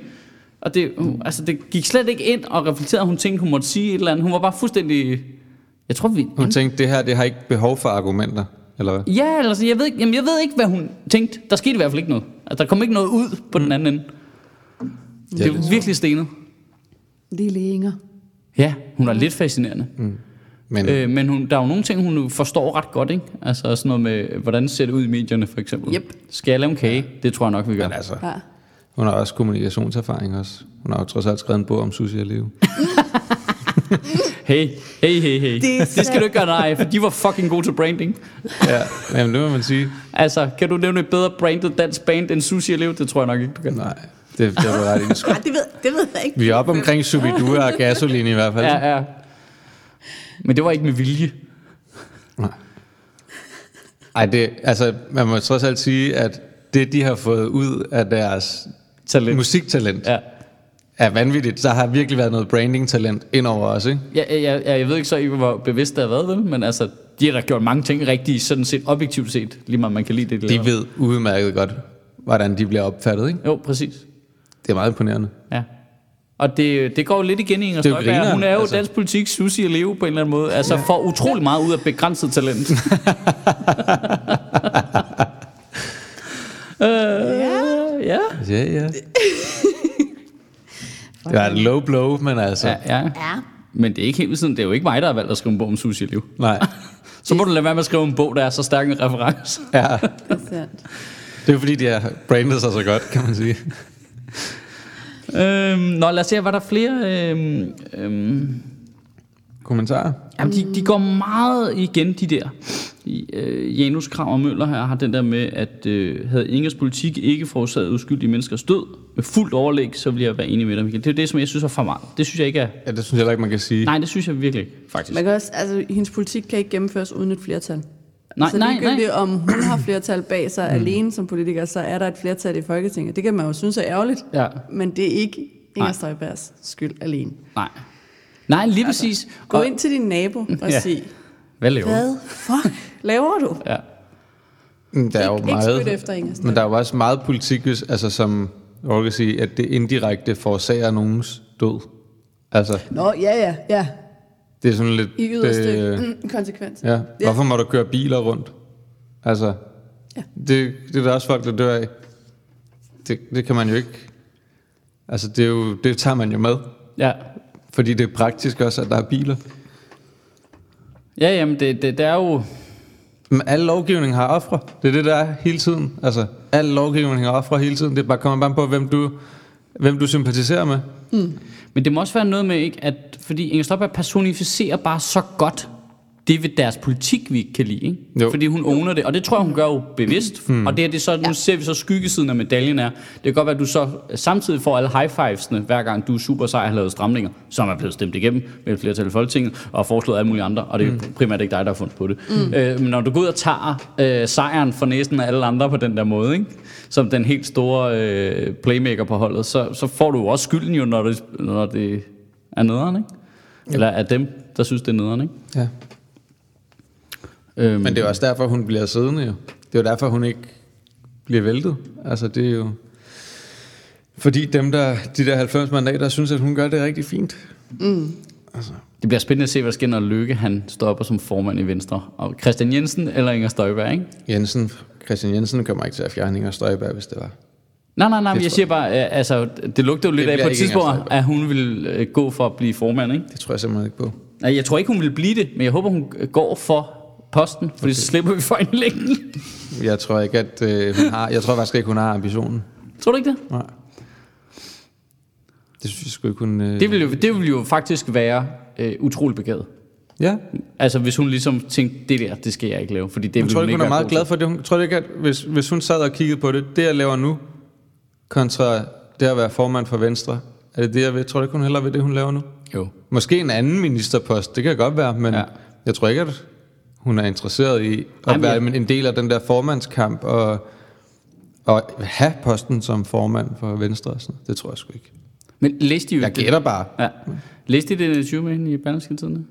Speaker 1: Og det, altså, det gik slet ikke ind og reflekterede, hun tænkte, hun måtte sige et eller andet. Hun var bare fuldstændig... Jeg tror, vi...
Speaker 2: Hun tænkte, det her det har ikke behov for argumenter, eller hvad?
Speaker 1: Ja, altså, jeg ved, ikke, jamen, jeg ved ikke, hvad hun tænkte. Der skete i hvert fald ikke noget. Altså, der kom ikke noget ud på den anden ende.
Speaker 2: Ja,
Speaker 1: Det var virkelig stenet.
Speaker 3: Lille Inger.
Speaker 1: Ja, hun er lidt fascinerende.
Speaker 2: Men
Speaker 1: Øh, men hun, der er jo nogle ting, hun forstår ret godt, ikke? Altså sådan noget med, hvordan ser det ud i medierne, for eksempel.
Speaker 3: Yep.
Speaker 1: Skal jeg lave en kage? Det tror jeg nok, vi gør.
Speaker 2: men altså,
Speaker 3: Ja.
Speaker 2: hun har også kommunikationserfaring også. Hun har jo trods alt skrevet en bog om Susie og Leo.
Speaker 1: Hey, hey, hey, hey.
Speaker 3: Det
Speaker 1: Det, skal du ikke gøre nej for de var fucking gode til branding.
Speaker 2: ja, jamen, det må man sige.
Speaker 1: Altså, kan du nævne et bedre brandet dansk band end Sushi og Lev? Det tror jeg nok ikke, du kan.
Speaker 2: Nej, det, det var ret i.
Speaker 3: Ej, det ved, det ved jeg ikke.
Speaker 2: Vi er oppe omkring Subidua og gasolin i hvert fald.
Speaker 1: Ja, ja. Men det var ikke med vilje.
Speaker 2: Ej, det, altså, man må trods alt sige, at det, de har fået ud af deres
Speaker 1: Talent.
Speaker 2: musiktalent,
Speaker 1: Ja.
Speaker 2: Er vanvittigt. Der har virkelig været noget branding-talent ind over os, ikke?
Speaker 1: Jeg, jeg, jeg, jeg ved ikke så ikke, hvor bevidst det har været, vel? men altså, de har da gjort mange ting rigtigt, sådan set objektivt set, lige meget man kan lide det. de
Speaker 2: De ved udmærket godt, hvordan de bliver opfattet, ikke?
Speaker 1: Jo, præcis.
Speaker 2: Det er meget imponerende.
Speaker 1: Ja. Og det, det går jo lidt igen i Inger
Speaker 2: er
Speaker 1: Støjberg.
Speaker 2: grineren,
Speaker 1: Hun er jo
Speaker 2: altså.
Speaker 1: dansk politik, Susi og Leo på en eller anden måde. Altså får utrolig meget ud af begrænset talent. øh, ja.
Speaker 2: Ja, ja. Det var et low blow, men altså...
Speaker 1: ja. ja.
Speaker 3: Ja.
Speaker 1: Men det er ikke helt siden. Det er jo ikke mig, der har valgt at skrive en bog om og Leo.
Speaker 2: Nej.
Speaker 1: Så må du lade være med at skrive en bog, der er så stærk en reference.
Speaker 2: Ja,
Speaker 3: Det er sandt.
Speaker 2: det er jo fordi, de har brandet sig så godt, kan man sige.
Speaker 1: øhm, nå, lad os se, var der flere... Øhm, øhm,
Speaker 2: Kommentarer?
Speaker 1: Jamen, de, de går meget igen, de der. I, øh, Janus Krav og Møller her har den der med, at øh, havde Ingers politik ikke forårsaget uskyldige menneskers død med fuldt overlæg, så ville jeg være enig med dig, Michael. Det er det, som jeg synes er for meget. Det synes jeg ikke er...
Speaker 2: Ja, det synes jeg heller ikke, man kan sige.
Speaker 1: Nej, det synes jeg virkelig ikke, faktisk.
Speaker 3: Man kan også, altså, hendes politik kan ikke gennemføres uden et flertal.
Speaker 1: Nej,
Speaker 3: så
Speaker 1: nej,
Speaker 3: ligegyldigt
Speaker 1: nej.
Speaker 3: om hun har flertal bag sig mm. alene som politiker, så er der et flertal i Folketinget. Det kan man jo synes er ærgerligt,
Speaker 1: Ja.
Speaker 3: men det er ikke Inger
Speaker 1: Nej.
Speaker 3: Støjbergs skyld alene.
Speaker 1: Nej. Nej, lige præcis.
Speaker 3: Gå
Speaker 1: Og-
Speaker 3: ind til din nabo og
Speaker 1: Ja.
Speaker 3: ja. sig,
Speaker 1: Hvad laver du?
Speaker 3: hvad fuck laver du?
Speaker 1: Ja.
Speaker 2: Mm, Der er jo
Speaker 3: Ikke- ikke
Speaker 2: meget,
Speaker 3: spyt efter Inger
Speaker 2: men der er jo også meget politik, altså som jeg kan sige, at det indirekte forårsager nogens død. Altså,
Speaker 3: Nå, ja, ja, ja.
Speaker 2: det er sådan lidt...
Speaker 3: I yderste
Speaker 2: det,
Speaker 3: mm, konsekvens.
Speaker 2: ja. Hvorfor må du køre biler rundt? Altså,
Speaker 3: Ja.
Speaker 2: det, det er der også folk, der dør af. Det, det kan man jo ikke... Altså, det, er jo, det tager man jo med.
Speaker 1: Ja.
Speaker 2: Fordi det er praktisk også, at der er biler.
Speaker 1: Ja, jamen, det, det, det er jo...
Speaker 2: Men al lovgivning har ofre. Det er det, der er hele tiden. Altså, al lovgivning har ofre hele tiden. Det er bare kommer bare på, hvem du, hvem du sympatiserer med.
Speaker 1: Men det må også være noget med, ikke, at fordi Inger Støjberg personificerer bare så godt det ved deres politik, vi ikke kan lide. Ikke?
Speaker 2: Jo.
Speaker 1: Fordi hun owner det, og det tror jeg, hun gør jo bevidst. Mm. Og det er det så, nu ser vi så skyggesiden af medaljen er. Det kan godt være, at du så samtidig får alle high fivesne, hver gang du er super sej har lavet stramninger, som er blevet stemt igennem med et flertal i Folketinget, og har foreslået alle mulige andre, og det er mm. primært ikke dig, der har fundet på det. Mm. Øh, men når du går ud og tager øh, sejren for næsten af alle andre på den der måde, ikke? som den helt store øh, playmaker på holdet, så, så får du jo også skylden jo, når det, når det er nederen, ikke? Eller er dem, der synes, det er nederen, ikke?
Speaker 2: Ja.
Speaker 1: Øhm,
Speaker 2: Men det er også derfor, hun bliver siddende jo. Det er jo derfor, hun ikke bliver væltet. Altså, det er jo... Fordi dem, der, de der 90 mandater, synes, at hun gør det rigtig fint.
Speaker 1: Det bliver spændende at se, hvad der sker, når Løkke han stopper som formand i Venstre. Og Christian Jensen eller Inger Støjberg, ikke?
Speaker 2: Jensen, Christian Jensen kommer ikke til at fjerne Inger Støjberg, hvis det var.
Speaker 1: Nej, nej, nej, men
Speaker 2: Det
Speaker 1: jeg siger bare, øh, altså, det lugter jo lidt af på et tidspunkt, at hun vil øh, gå for at blive formand, ikke?
Speaker 2: Det tror jeg simpelthen ikke på.
Speaker 1: Nej, jeg tror ikke, hun vil blive det, men jeg håber, hun går for posten, fordi okay. så slipper vi for en længe.
Speaker 2: Jeg tror ikke, at øh, hun har... Jeg tror faktisk ikke, hun har ambitionen.
Speaker 1: Tror du ikke det?
Speaker 2: Nej. Det synes jeg sgu ikke, hun... Øh...
Speaker 1: Det vil jo, det vil jo faktisk være øh, utrolig begavet.
Speaker 2: Ja.
Speaker 1: Altså, hvis hun ligesom tænkte, det der, det skal jeg ikke lave, fordi det
Speaker 2: Jeg
Speaker 1: vil
Speaker 2: tror ikke, hun er meget glad for det. Hun tror ikke, at hvis, hvis hun sad og kiggede på det, det jeg laver nu, kontra det at være formand for Venstre, er det det, jeg ved? Tror du ikke, hun hellere ved det, hun laver nu?
Speaker 1: Jo.
Speaker 2: Måske en anden ministerpost, det kan godt være, men
Speaker 1: ja.
Speaker 2: jeg tror ikke, at hun er interesseret i at
Speaker 1: Ej, men
Speaker 2: være
Speaker 1: jeg-
Speaker 2: en del af den der formandskamp og, og have posten som formand for Venstre. og Sådan. Det tror jeg sgu ikke.
Speaker 1: Men læste de jo
Speaker 2: Jeg gætter bare.
Speaker 1: Ja. Læste de det interview med hende i Berlingske Tidene?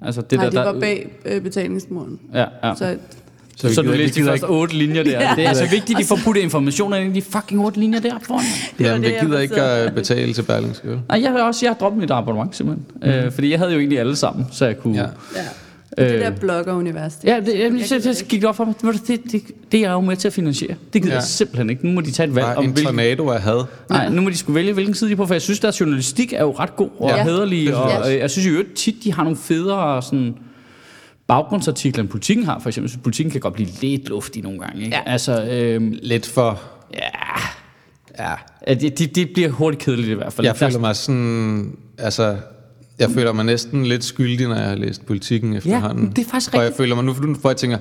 Speaker 1: Altså det
Speaker 3: Nej,
Speaker 1: der,
Speaker 3: det
Speaker 1: der,
Speaker 3: var bag øh, betalingsmuren.
Speaker 1: Ja, ja.
Speaker 3: Så
Speaker 1: Så,
Speaker 2: vi
Speaker 1: så du læste de første otte linjer der.
Speaker 3: Ja.
Speaker 1: Det er altså vigtigt, at de får puttet informationer ind i de fucking otte linjer der foran.
Speaker 3: Det
Speaker 2: Jamen,
Speaker 3: det,
Speaker 2: jeg
Speaker 3: jeg
Speaker 2: gider ikke
Speaker 3: baserede.
Speaker 2: at betale til Berlingske.
Speaker 1: Nej, jeg har også jeg har droppet mit abonnement simpelthen. Mm. Øh, fordi jeg havde jo egentlig alle sammen, så jeg kunne...
Speaker 2: Ja.
Speaker 3: ja. Det
Speaker 1: Øh.
Speaker 3: der blogger-univers. det-
Speaker 1: Ja, det, jeg,
Speaker 3: Jeg
Speaker 1: så,
Speaker 3: gider
Speaker 1: så gik det op for mig. Du, Det, det, det er jeg jo med til at finansiere. Det gider
Speaker 2: Ja.
Speaker 1: jeg simpelthen ikke. Nu må de tage et valg
Speaker 2: Bare
Speaker 1: om
Speaker 2: en
Speaker 1: hvilken...
Speaker 2: tornado af had.
Speaker 1: Nej, nu må de skulle vælge, hvilken side de er på, for jeg synes, deres journalistik er jo ret god og
Speaker 3: Ja.
Speaker 1: ja. hederlig,
Speaker 3: Det jeg
Speaker 1: og øh, jeg synes jo tit, de har nogle federe sådan, baggrundsartikler, end politikken har, for eksempel. Så politikken kan godt blive lidt luftig nogle gange, ikke?
Speaker 3: Ja.
Speaker 1: Altså, øhm,
Speaker 2: Lidt for...
Speaker 1: ja,
Speaker 2: Ja,
Speaker 1: Ja, det, det, det bliver hurtigt kedeligt i hvert fald.
Speaker 2: Jeg føler mig sådan, altså, jeg føler mig næsten lidt skyldig, når jeg har læst politikken efterhånden.
Speaker 1: det er faktisk
Speaker 2: Og jeg
Speaker 1: rigtigt.
Speaker 2: føler mig nu, hvor jeg tænker,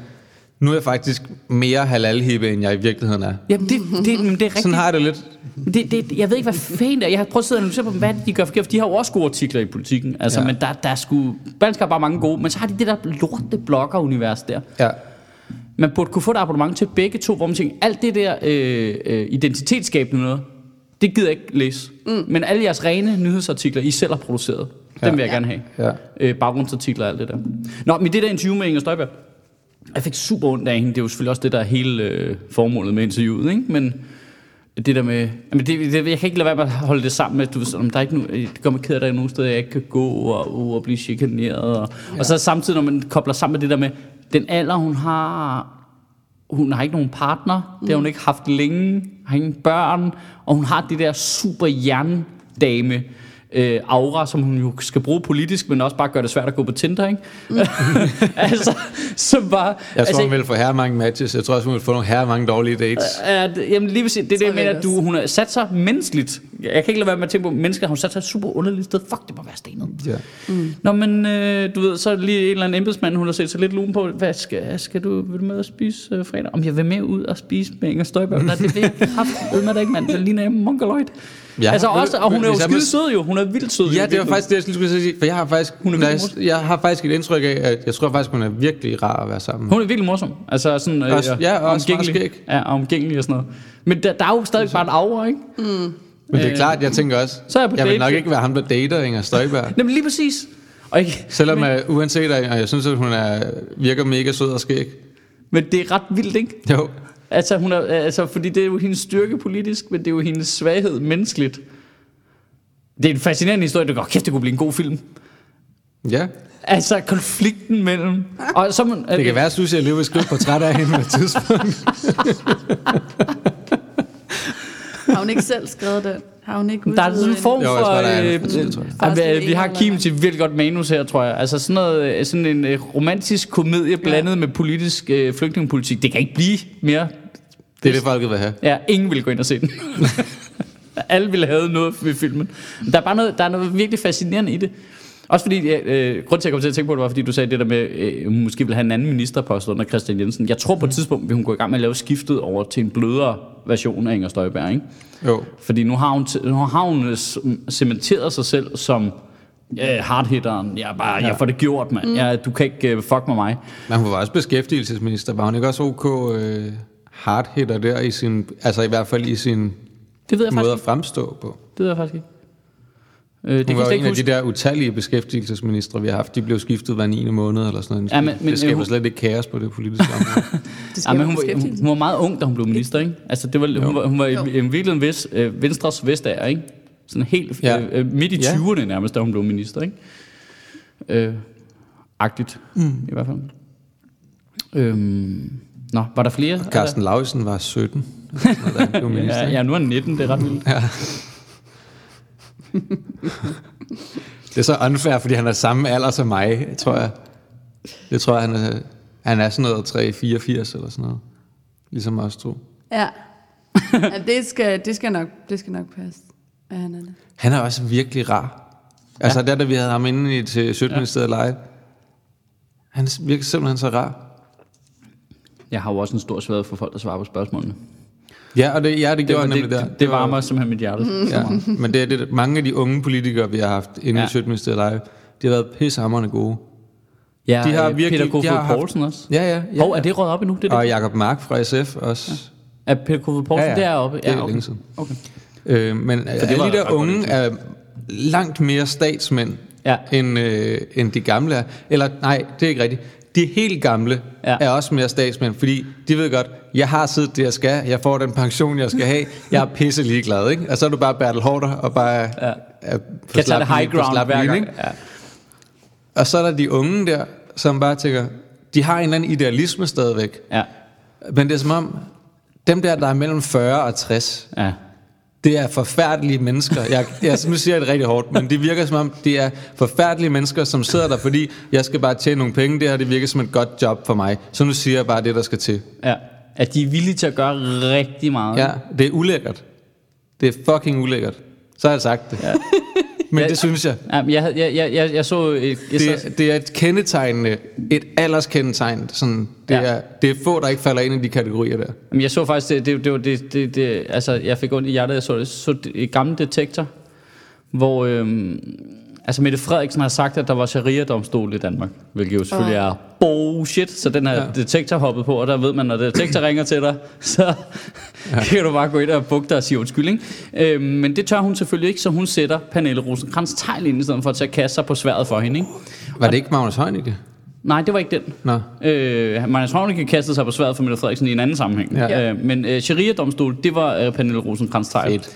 Speaker 2: nu er jeg faktisk mere halal end jeg i virkeligheden er.
Speaker 1: Jamen, det, det, det er rigtigt.
Speaker 2: Sådan har jeg det lidt.
Speaker 1: Det, det, jeg ved ikke, hvad fanden det er. Jeg har prøvet at sidde og analysere på, hvad de gør forkert, for de har jo også gode artikler i politikken. Altså,
Speaker 2: Ja.
Speaker 1: ja. men der, der er sgu... Berlingske har bare mange gode, men så har de det der lorte blogger-univers der.
Speaker 2: Ja.
Speaker 1: Man burde kunne få et abonnement til begge to, hvor man tænker, alt det der øh, øh, identitetsskabende noget, det gider jeg ikke læse. Mm. Men alle jeres rene nyhedsartikler, I selv har produceret, ja. dem vil jeg
Speaker 3: Ja.
Speaker 1: gerne have.
Speaker 2: Ja.
Speaker 1: Øh, baggrundsartikler og alt det der. Nå, men det der interview med Inger Støjberg, jeg fik super ondt af hende. Det er jo selvfølgelig også det, der er hele øh, formålet med interviewet, ikke? Men det der med... Jamen det, det, jeg kan ikke lade være med at holde det sammen med, du ved, sådan, der er ikke no, det gør mig ked af, at der er nogen steder, jeg ikke kan gå og, og, og blive chikaneret. Og, ja. og så samtidig, når man kobler sammen med det der med, den alder, hun har... Hun har ikke nogen partner, det har hun ikke haft længe, har ingen børn, og hun har det der super jerndame øh, aura, som hun jo skal bruge politisk, men også bare gør det svært at gå på Tinder, ikke? altså, som bare...
Speaker 2: Jeg tror,
Speaker 1: altså,
Speaker 2: hun vil få her mange matches. Jeg tror også, hun vil få nogle her mange dårlige dates.
Speaker 1: Ja, det- jamen lige præcis, det er det, jeg mener, at du, hun har sat sig menneskeligt jeg kan ikke lade være med at tænke på, mennesker har sat sig et super underligt sted. Fuck, det må være stenet.
Speaker 2: Ja.
Speaker 1: Nå, men øh, du ved, så er lige en eller anden embedsmand, hun har set sig lidt lun på. Hvad skal, skal du, vil du med at spise øh, fredag? Om jeg vil med ud og spise med Inger Støjberg? Nej, det vil jeg kraftedeme med da ikke, mand. Det ligner jeg mongoloid. Ja. Altså også, og hun er jo skide sød jo. Hun er vildt sød.
Speaker 2: Ja, det var faktisk det, jeg skulle sige. For jeg har faktisk,
Speaker 1: Hun er
Speaker 2: jeg, jeg har faktisk et indtryk af, at jeg tror faktisk, hun er virkelig rar at være sammen med.
Speaker 1: Hun er virkelig morsom. Altså sådan, øh,
Speaker 2: Også- ja, og også
Speaker 1: omgængelig. Ja, omgængelig og sådan noget. Men der, der er jo stadig bare en aura, ikke?
Speaker 2: Men det er
Speaker 1: Øh,
Speaker 2: klart, jeg tænker også,
Speaker 1: så er jeg på
Speaker 2: jeg vil
Speaker 1: date.
Speaker 2: nok ikke være ham, der dater Inger Støjberg.
Speaker 1: Jamen lige præcis. Og ikke,
Speaker 2: Selvom
Speaker 1: men,
Speaker 2: jeg, uanset, at jeg synes, at hun er, virker mega sød og skæg.
Speaker 1: men det er ret vildt, ikke?
Speaker 2: Jo,
Speaker 1: Altså, hun er, altså, fordi det er jo hendes styrke politisk, men det er jo hendes svaghed menneskeligt. Det er en fascinerende historie. Det går kæft, det kunne blive en god film.
Speaker 2: ja.
Speaker 1: Altså, konflikten mellem... Og så, man,
Speaker 2: Det kan være, at Susie Alligevel vil skrive portræt af hende på et tidspunkt.
Speaker 3: Har hun ikke selv skrevet den? Har hun ikke
Speaker 1: Der er sådan en form
Speaker 2: Jo, jeg
Speaker 1: for...
Speaker 2: tror, der er en-
Speaker 1: øh, øh, vi har Kim til virkelig godt manus her, tror jeg. Altså sådan, noget, øh, sådan en øh, romantisk komedie blandet med politisk øh, flygtningepolitik. Det kan ikke blive mere.
Speaker 2: Det er det, folket vil have.
Speaker 1: Ja, ingen vil gå ind og se den. Alle ville have noget ved filmen. Der er bare noget, der er noget virkelig fascinerende i det. Også fordi, øh, grund til at jeg kom til at tænke på det, var fordi du sagde det der med, øh, hun måske vil have en anden ministerpost under Christian Jensen. Jeg tror på et tidspunkt, vil hun gå i gang med at lave skiftet over til en blødere version af Inger Støjberg, ikke?
Speaker 2: Jo.
Speaker 1: Fordi nu har hun, nu har hun øh, cementeret sig selv som øh, hardhitteren. Jeg, er bare, ja. jeg får det gjort, mand. Mm. Jeg, du kan ikke uh, fuck med mig.
Speaker 2: Men hun var også beskæftigelsesminister. Var hun ikke også OK øh, hardhitter der i sin, altså i hvert fald i sin
Speaker 1: Det ved jeg
Speaker 2: måde
Speaker 1: faktisk
Speaker 2: at fremstå på?
Speaker 1: Det ved jeg faktisk ikke. Øh, det
Speaker 2: Hun var jo en
Speaker 1: ikke
Speaker 2: af
Speaker 1: huske.
Speaker 2: de der utallige beskæftigelsesministre, vi har haft. De blev skiftet hver 9. måned eller sådan noget.
Speaker 1: Ja, men- men,
Speaker 2: det skaber
Speaker 1: hun-
Speaker 2: slet ikke kaos på det politiske område.
Speaker 3: Det
Speaker 1: Ja, men hun, var, hun, hun var meget ung, da hun blev minister, ikke? Altså, det var, hun, var, hun var i,
Speaker 3: Jo.
Speaker 1: i virkeligheden vis, øh, Venstres vestager, ikke? Sådan helt
Speaker 2: Ja.
Speaker 1: øh, øh, midt i
Speaker 2: Ja.
Speaker 1: 20'erne nærmest, da hun blev minister, ikke? Øh, agtigt, mm. i hvert fald. Øhm, nå, var der flere?
Speaker 2: Carsten Lausen var 17. eller sådan noget, da han blev minister,
Speaker 1: Ja, ja, nu er han 19, det er ret vildt.
Speaker 2: Det er så unfair, fordi han er samme alder som mig, tror jeg. Det tror jeg, han er, han er sådan noget 3-84 eller sådan noget. Ligesom os to.
Speaker 3: Ja. ja det, skal, det, skal nok, det skal nok passe. Ja, han er det.
Speaker 2: Han er også virkelig rar. Altså ja. der, da vi havde ham inde i, til Sjøtministeriet ja. live. Han virker simpelthen så rar.
Speaker 1: Jeg har jo også en stor svaghed for folk, der svarer på spørgsmålene.
Speaker 2: Ja, og det, ja, det
Speaker 1: Det,
Speaker 2: gjorde
Speaker 1: var,
Speaker 2: han nemlig
Speaker 1: det,
Speaker 2: der.
Speaker 1: det, det varmer simpelthen mit hjerte. Mm.
Speaker 2: Ja, men det er det, mange af de unge politikere, vi har haft inde
Speaker 1: Ja.
Speaker 2: ja. i Sjøtministeriet live, de har været pissehammerende gode.
Speaker 1: Ja,
Speaker 2: De har
Speaker 1: øh,
Speaker 2: virkelig-
Speaker 1: Peter Kofod
Speaker 2: haft-
Speaker 1: Poulsen også.
Speaker 2: Ja, ja. ja.
Speaker 1: Hov, er det røget op endnu? Det er det.
Speaker 2: Og Jacob Mark fra SF også.
Speaker 1: Er Peter Kofod Poulsen
Speaker 2: Ja, ja.
Speaker 1: deroppe?
Speaker 2: Det er
Speaker 1: ja, okay.
Speaker 2: længe siden.
Speaker 1: Okay.
Speaker 2: Øh, men
Speaker 1: det
Speaker 2: alle
Speaker 1: var
Speaker 2: de der unge er langt mere statsmænd,
Speaker 1: Ja.
Speaker 2: end, øh, end de gamle er. Eller nej, det er ikke rigtigt. De helt gamle
Speaker 1: Ja.
Speaker 2: er også mere statsmænd, fordi de ved godt, jeg har siddet det, jeg skal, jeg får den pension, jeg skal have, jeg er pisse ligeglad, ikke? Og så er du bare Bertel Hårder og bare
Speaker 1: Ja.
Speaker 2: er på
Speaker 1: Kan
Speaker 2: slap
Speaker 1: det high ground
Speaker 2: slap
Speaker 1: hver gang. Ja.
Speaker 2: Og så er der de unge der, som bare tænker, de har en eller anden idealisme stadigvæk.
Speaker 1: Ja.
Speaker 2: Men det er som om, dem der, der er mellem 40 og 60,
Speaker 1: ja.
Speaker 2: Det er forfærdelige mennesker. Jeg, jeg nu siger jeg det rigtig hårdt, men det virker som om, det er forfærdelige mennesker, som sidder der, fordi jeg skal bare tjene nogle penge. Det her, det virker som et godt job for mig. Så nu siger jeg bare det, der skal til.
Speaker 1: ja. At de er villige til at gøre rigtig meget.
Speaker 2: Ja, det er ulækkert. Det er fucking ulækkert. Så har jeg sagt det.
Speaker 1: Ja.
Speaker 2: Men det synes jeg.
Speaker 1: Ja, men jeg, jeg, jeg, jeg, jeg så... øh, Jeg,
Speaker 2: Det,
Speaker 1: så
Speaker 2: er- det er et kendetegnende, et alderskendetegn. Sådan, det,
Speaker 1: Ja.
Speaker 2: er, det er få, der ikke falder ind i de kategorier der.
Speaker 1: Jamen, jeg så faktisk, det, det, det, var det, det, det, altså, jeg fik ondt i hjertet, jeg så det, så det, et gammelt detektor, hvor, øhm, altså Mette Frederiksen har sagt, at der var sharia-domstol i Danmark, hvilket jo selvfølgelig er bullshit, så den her ja. detektor hoppet på, og der ved man, når detektor ringer til dig, så ja. kan du bare gå ind og bukke dig og sige undskyld, ikke? Øhm, men det tør hun selvfølgelig ikke, så hun sætter Pernille Rosenkrantz tegl ind, i stedet for at tage kasse sig på sværet for hende, ikke?
Speaker 2: Var det ikke Magnus Heunicke?
Speaker 1: Nej, det var ikke den.
Speaker 2: Nå.
Speaker 1: Øh, Magnus Heunicke kastede sig på sværet for Mette Frederiksen i en anden sammenhæng.
Speaker 2: Ja.
Speaker 1: Øh, men øh, Sharia-domstol, det var øh, Pernille rosenkrantz
Speaker 2: Fedt.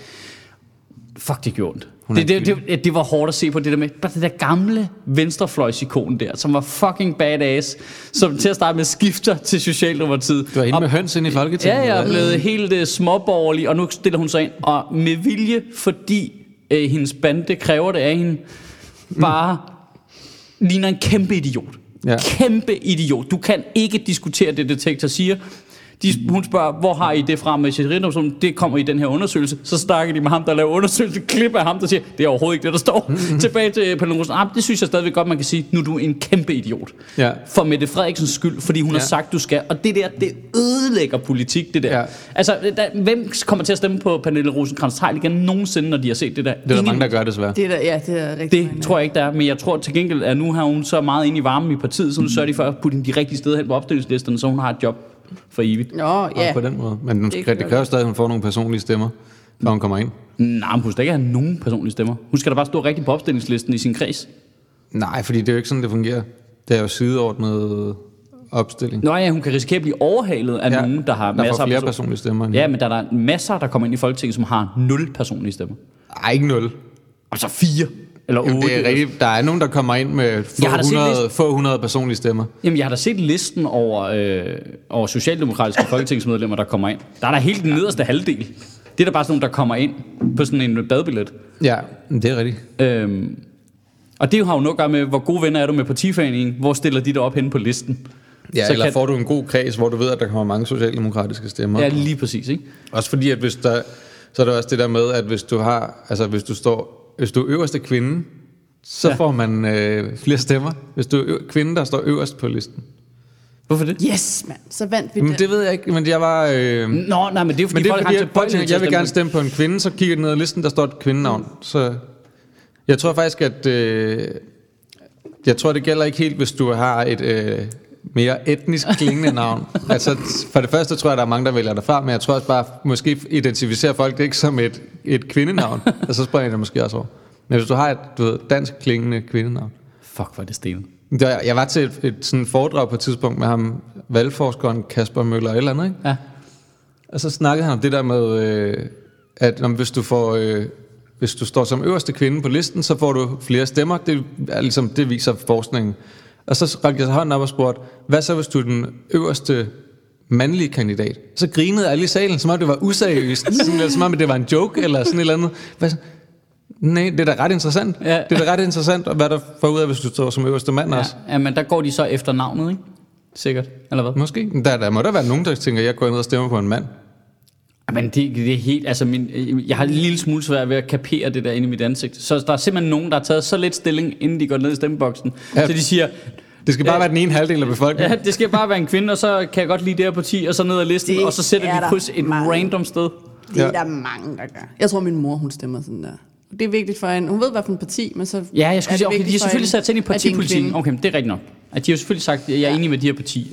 Speaker 1: Fuck, det gjorde ondt. Det, det, det, det, var hårdt at se på det der med, bare det der gamle venstrefløjsikon der, som var fucking badass, som til at starte med skifter til Socialdemokratiet.
Speaker 2: Du var inde med høns ind i Folketinget.
Speaker 1: Ja, jeg er blevet helt uh, småborgerlig, og nu stiller hun sig ind, og med vilje, fordi uh, hendes bande kræver det af hende, bare ligner en kæmpe idiot.
Speaker 2: Ja.
Speaker 1: Kæmpe idiot. Du kan ikke diskutere det, detektor siger. De, hun spørger, hvor har I det fra med Sheriff-domstolen? Det kommer i den her undersøgelse. Så snakker de med ham, der laver undersøgelse. Klip af ham, der siger, det er overhovedet ikke det, der står. Tilbage til Pernille Rosen. Ah, det synes jeg stadigvæk godt, man kan sige. Nu er du en kæmpe idiot.
Speaker 2: Ja.
Speaker 1: For Mette Frederiksens skyld, fordi hun ja. Har sagt, du skal. Og det der, det ødelægger politik, det der.
Speaker 2: Ja.
Speaker 1: Altså, der, hvem kommer til at stemme på Pernille rosenkrantz teil igen nogensinde, når de har set det der?
Speaker 2: Det er der
Speaker 1: Ingen.
Speaker 2: mange, der gør desværre.
Speaker 3: Det er der, ja, det er rigtig
Speaker 1: Det
Speaker 3: mange,
Speaker 1: tror jeg ikke, der er. Men jeg tror til gengæld, at nu har hun så meget ind i varmen i partiet, så nu sørger de for at putte hende de rigtige steder hen på opstillingslisterne, så hun har et job for evigt.
Speaker 3: Nå,
Speaker 2: Ja.
Speaker 3: ja.
Speaker 2: På den måde. Men hun,
Speaker 3: Det
Speaker 2: det, kræver stadig, at hun får nogle personlige stemmer, når hun kommer ind.
Speaker 1: Nej, men hun skal ikke have nogen personlige stemmer. Hun skal da bare stå rigtigt på opstillingslisten i sin kreds.
Speaker 2: Nej, fordi det er jo ikke sådan, det fungerer. Det er jo sideordnet opstilling.
Speaker 1: Nå ja, hun kan risikere at blive overhalet af ja, nogen, der har
Speaker 2: der
Speaker 1: masser af
Speaker 2: flere
Speaker 1: person-
Speaker 2: personlige stemmer. End
Speaker 1: Ja, men der er der masser, der kommer ind i Folketinget, som har nul personlige stemmer.
Speaker 2: Ej, ikke nul.
Speaker 1: Altså fire eller otte.
Speaker 2: Jamen, det er rigtigt. Der er nogen, der kommer ind med få,
Speaker 1: Jeg har da set
Speaker 2: 100,
Speaker 1: listen.
Speaker 2: få 100 personlige stemmer.
Speaker 1: Jamen, jeg har da set listen over, øh, over socialdemokratiske folketingsmedlemmer, der kommer ind. Der er der helt den nederste halvdel. Det er da bare sådan nogen, der kommer ind på sådan en badbillet.
Speaker 2: Ja, det er rigtigt.
Speaker 1: Øhm, og det har jo noget at gøre med, hvor gode venner er du med partiforeningen? Hvor stiller de dig op henne på listen?
Speaker 2: Ja,
Speaker 1: Så
Speaker 2: eller
Speaker 1: kan-
Speaker 2: får du en god kreds, hvor du ved, at der kommer mange socialdemokratiske stemmer.
Speaker 1: Ja, lige præcis, ikke?
Speaker 2: Også fordi, at hvis der, så er der også det der med, at hvis du har, altså hvis du står, hvis du er øverste kvinde, så
Speaker 1: Ja.
Speaker 2: får man øh, flere stemmer. Hvis du er kvinde, der står øverst på listen.
Speaker 1: Hvorfor det?
Speaker 3: Yes, mand. Så vandt vi
Speaker 2: Men
Speaker 3: den.
Speaker 2: det ved jeg ikke, men jeg var... Øh, men
Speaker 1: Nå, nej, men det er fordi,
Speaker 2: det er
Speaker 1: folk
Speaker 2: fordi, folk tænker,
Speaker 1: til
Speaker 2: jeg vil gerne stemme på en kvinde, så kigger jeg ned ad listen, der står et kvindenavn. Så jeg tror faktisk, at... Øh, jeg tror, det gælder ikke helt, hvis du har et øh, mere etnisk klingende navn. altså, for det første tror jeg, der er mange, der vælger dig fra, men jeg tror også bare, måske identificerer folk det ikke som et, et kvindenavn, og så springer jeg det måske også over. Men hvis du har et du ved, dansk klingende kvindenavn.
Speaker 1: Fuck, hvor er det stenet.
Speaker 2: Der, jeg var til et, et sådan foredrag på et tidspunkt med ham, valgforskeren Kasper Møller eller et eller andet, ikke?
Speaker 1: Ja.
Speaker 2: Og så snakkede han om det der med, øh, at om, hvis du får... Øh, hvis du står som øverste kvinde på listen, så får du flere stemmer. Det, er ligesom, det viser forskningen. Og så rakte jeg hånden op og spurgte, hvad så hvis du er den øverste mandlige kandidat? Så grinede alle i salen, som om det var useriøst. Sådan, som om det var en joke eller sådan et eller andet. Hvad? Nej, det er da ret interessant.
Speaker 1: Ja.
Speaker 2: Det er da ret interessant, hvad der får ud af, hvis du står som øverste mand
Speaker 1: ja.
Speaker 2: også.
Speaker 1: ja, men der går de så efter navnet, ikke? Sikkert, eller hvad?
Speaker 2: Måske. Der, der må der være nogen, der tænker, at jeg går ned og stemmer på en mand.
Speaker 1: Men det, det er helt, altså min, jeg har en lille smule svært ved at kapere det der inde i mit ansigt. Så der er simpelthen nogen, der har taget så lidt stilling, inden de går ned i stemmeboksen. Ja. Så de siger,
Speaker 2: Det skal bare
Speaker 1: Ja.
Speaker 2: være den ene halvdel af befolkningen.
Speaker 1: ja, det skal bare være en kvinde, og så kan jeg godt lide det her parti, og så ned ad listen,
Speaker 3: Det
Speaker 1: og så sætter
Speaker 3: er
Speaker 1: de kryds et
Speaker 3: mange.
Speaker 1: random sted.
Speaker 3: Det er
Speaker 2: Ja.
Speaker 3: der mange, der gør. Jeg tror, min mor, hun stemmer sådan der. Det er vigtigt for hende. Hun ved, hvad for en parti, men så
Speaker 1: Ja, jeg skulle
Speaker 3: er
Speaker 1: sige, okay, de har selvfølgelig sat sig ind i partipolitikken. Okay, men det er rigtigt nok. At de har selvfølgelig sagt, at jeg er enig med de her partier.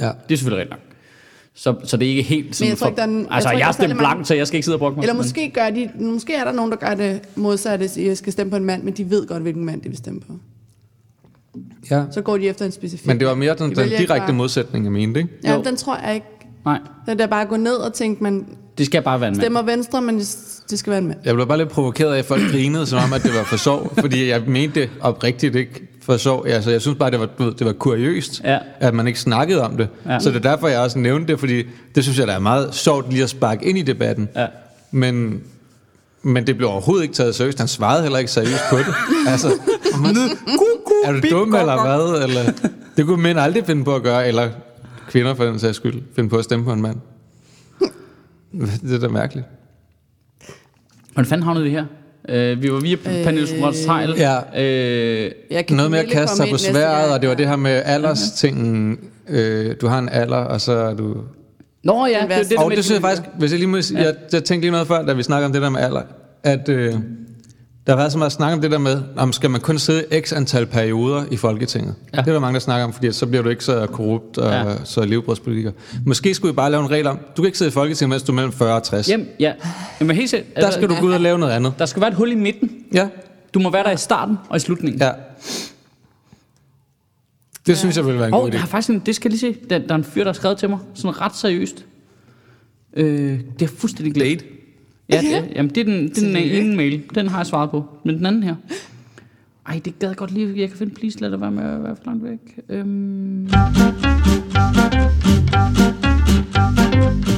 Speaker 2: Ja.
Speaker 1: Det er selvfølgelig rigtigt nok. Så, så det er ikke helt sådan
Speaker 3: jeg tror ikke, der er en- jeg
Speaker 1: Altså,
Speaker 3: tror
Speaker 1: jeg,
Speaker 3: er mange-
Speaker 1: blankt, så jeg skal ikke sidde og brokke mig.
Speaker 3: Eller
Speaker 1: Men-
Speaker 3: måske, gør de, måske er der nogen, der gør det modsatte, at jeg skal stemme på en mand, men de ved godt, hvilken mand de vil stemme på.
Speaker 2: Ja.
Speaker 3: Så går de efter en specifik.
Speaker 2: Men det var mere den,
Speaker 3: De
Speaker 2: den direkte
Speaker 3: bare-
Speaker 2: modsætning, jeg mente, ikke?
Speaker 3: Ja,
Speaker 1: Jo.
Speaker 3: den tror jeg ikke.
Speaker 1: Nej,
Speaker 3: Det er bare at gå ned og tænke, man
Speaker 1: det skal bare være en mand.
Speaker 3: stemmer venstre, men det det skal være en mand.
Speaker 2: Jeg blev bare lidt provokeret af, at folk grinede, som om, at det var for sjov. fordi jeg mente det oprigtigt ikke for sjov. Altså, jeg synes bare, det var, ved, det var kuriøst,
Speaker 1: Ja.
Speaker 2: at man ikke snakkede om det.
Speaker 1: Ja.
Speaker 2: Så det er derfor, jeg også nævnte det, fordi det synes jeg, der er meget sjovt lige at sparke ind i debatten.
Speaker 1: Ja.
Speaker 2: Men, men det blev overhovedet ikke taget seriøst. Han svarede heller ikke seriøst på det. altså, man, er du dum eller hvad? Eller, det kunne mænd aldrig finde på at gøre, eller kvinder for den sags skyld, finde på at stemme på en mand. Det er da mærkeligt.
Speaker 1: Hvordan fanden havnede vi her? Uh, vi var via øh, Pernille Schwartz Heil.
Speaker 2: Ja.
Speaker 1: Øh,
Speaker 3: Jeg kan
Speaker 2: Noget med at kaste sig på sværet, og det var det her med alderstingen. Øh, du har en alder, og så er du...
Speaker 1: Nå ja, det, er det, der
Speaker 2: Og
Speaker 1: med
Speaker 2: det synes jeg faktisk, hvis jeg lige må sige, jeg, jeg tænkte lige noget før, da vi snakkede om det der med alder, at øh, der har været så meget snak om det der med, om skal man kun sidde x antal perioder i Folketinget.
Speaker 1: Ja.
Speaker 2: Ja. Det er der mange, der snakker om, fordi så bliver du ikke så korrupt og
Speaker 1: Ja.
Speaker 2: ja. så levebrødspolitiker. Måske skulle vi bare lave en regel om, du kan ikke sidde i Folketinget, mens du er mellem 40 og 60.
Speaker 1: Jamen, ja. Jamen helt sikkert.
Speaker 2: Der skal du gå ud og lave noget andet.
Speaker 1: Der skal være et hul i midten.
Speaker 2: Ja,
Speaker 1: Du må være der i starten og i slutningen.
Speaker 2: ja. Det synes jeg ville være en
Speaker 1: Og
Speaker 2: god idé.
Speaker 1: har faktisk en, det skal lige se. Der, der er en fyr, der har skrevet til mig. Sådan ret seriøst. Øh, det er fuldstændig glædet. Ja, det, jamen, det er den, det er den ene mail. Den har jeg svaret på. Men den anden her. Ej, det gad jeg godt lige. Jeg kan finde, please lad det være med at være for langt væk. Øhm.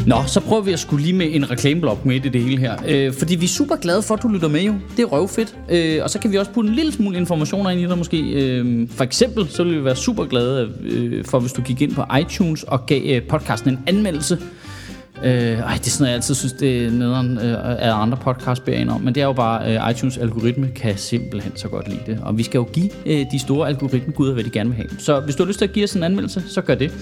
Speaker 1: Nå, så prøver vi at skulle lige med en reklameblok midt i det hele her. Øh, fordi vi er super glade for, at du lytter med jo. Det er røvfedt. Øh, og så kan vi også putte en lille smule informationer ind i dig måske. Øh, for eksempel, så ville vi være super glade øh, for, hvis du gik ind på iTunes og gav øh, podcasten en anmeldelse. Øh, ej, det er sådan, jeg altid synes, det er nederen øh, af andre podcasts beder om. Men det er jo bare, øh, iTunes algoritme kan simpelthen så godt lide det. Og vi skal jo give øh, de store algoritmeguder, hvad de gerne vil have. Så hvis du har lyst til at give os en anmeldelse, så gør det.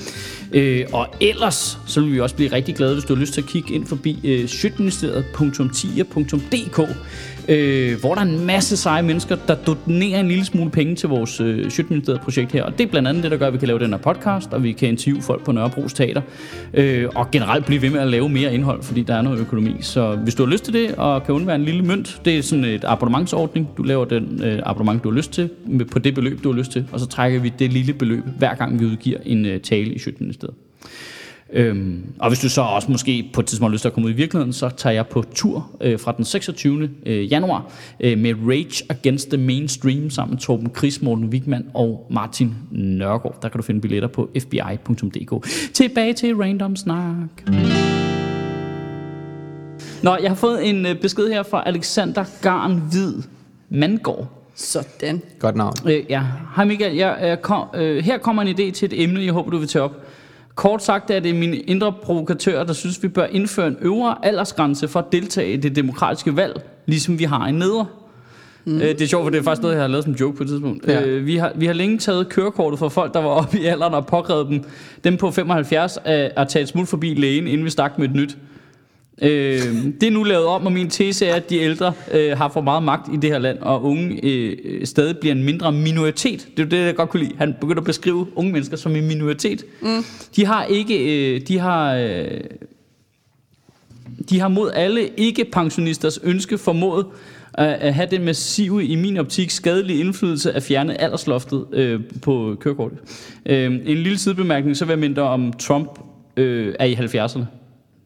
Speaker 1: Øh, og ellers, så vil vi også blive rigtig glade, hvis du har lyst til at kigge ind forbi øh, sjøtministeriet.10.dk øh, hvor der er en masse seje mennesker, der donerer en lille smule penge til vores øh, Sjøtministeriet-projekt her. Og det er blandt andet det, der gør, at vi kan lave den her podcast, og vi kan interviewe folk på Nørrebros Teater, øh, og generelt blive ved med at lave mere indhold, fordi der er noget økonomi. Så hvis du har lyst til det, og kan undvære en lille mønt, det er sådan et abonnementsordning. Du laver den øh, abonnement, du har lyst til, med, på det beløb, du har lyst til, og så trækker vi det lille beløb, hver gang vi udgiver en øh, tale i Sjøtministeriet. Øhm, og hvis du så også måske på et tidspunkt har lyst til at komme ud i virkeligheden, så tager jeg på tur øh, fra den 26. Øh, januar øh, med Rage Against the Mainstream sammen med Torben Chris, Morten Wigman og Martin Nørgaard. Der kan du finde billetter på fbi.dk. Tilbage til Random Snak. Nå, jeg har fået en øh, besked her fra Alexander Garn Hvid Mandgaard.
Speaker 3: Sådan.
Speaker 2: Godt navn.
Speaker 1: Øh, ja. Hej Michael, jeg, jeg kom, øh, her kommer en idé til et emne, jeg håber, du vil tage op. Kort sagt er det min indre provokatør, der synes, vi bør indføre en øvre aldersgrænse for at deltage i det demokratiske valg, ligesom vi har en nedre. Mm. Øh, det er sjovt, for det er faktisk noget, jeg har lavet som joke på et tidspunkt.
Speaker 2: Ja.
Speaker 1: Øh, vi, har, vi har længe taget kørekortet fra folk, der var oppe i alderen og påkrævet dem, dem på 75 at, at tage et smut forbi lægen, inden vi stak med et nyt. Øh, det er nu lavet om, og min tese er, at de ældre øh, har for meget magt i det her land, og unge øh, øh, stadig bliver en mindre minoritet. Det er jo det, jeg godt kunne lide. Han begynder at beskrive unge mennesker som en minoritet. Mm. De har ikke... Øh, de har... Øh, de har mod alle ikke-pensionisters ønske formået at at have den massive, i min optik, skadelige indflydelse at fjerne aldersloftet øh, på kørekortet. Øh, en lille sidebemærkning, så vil jeg mindre om Trump øh, er i 70'erne.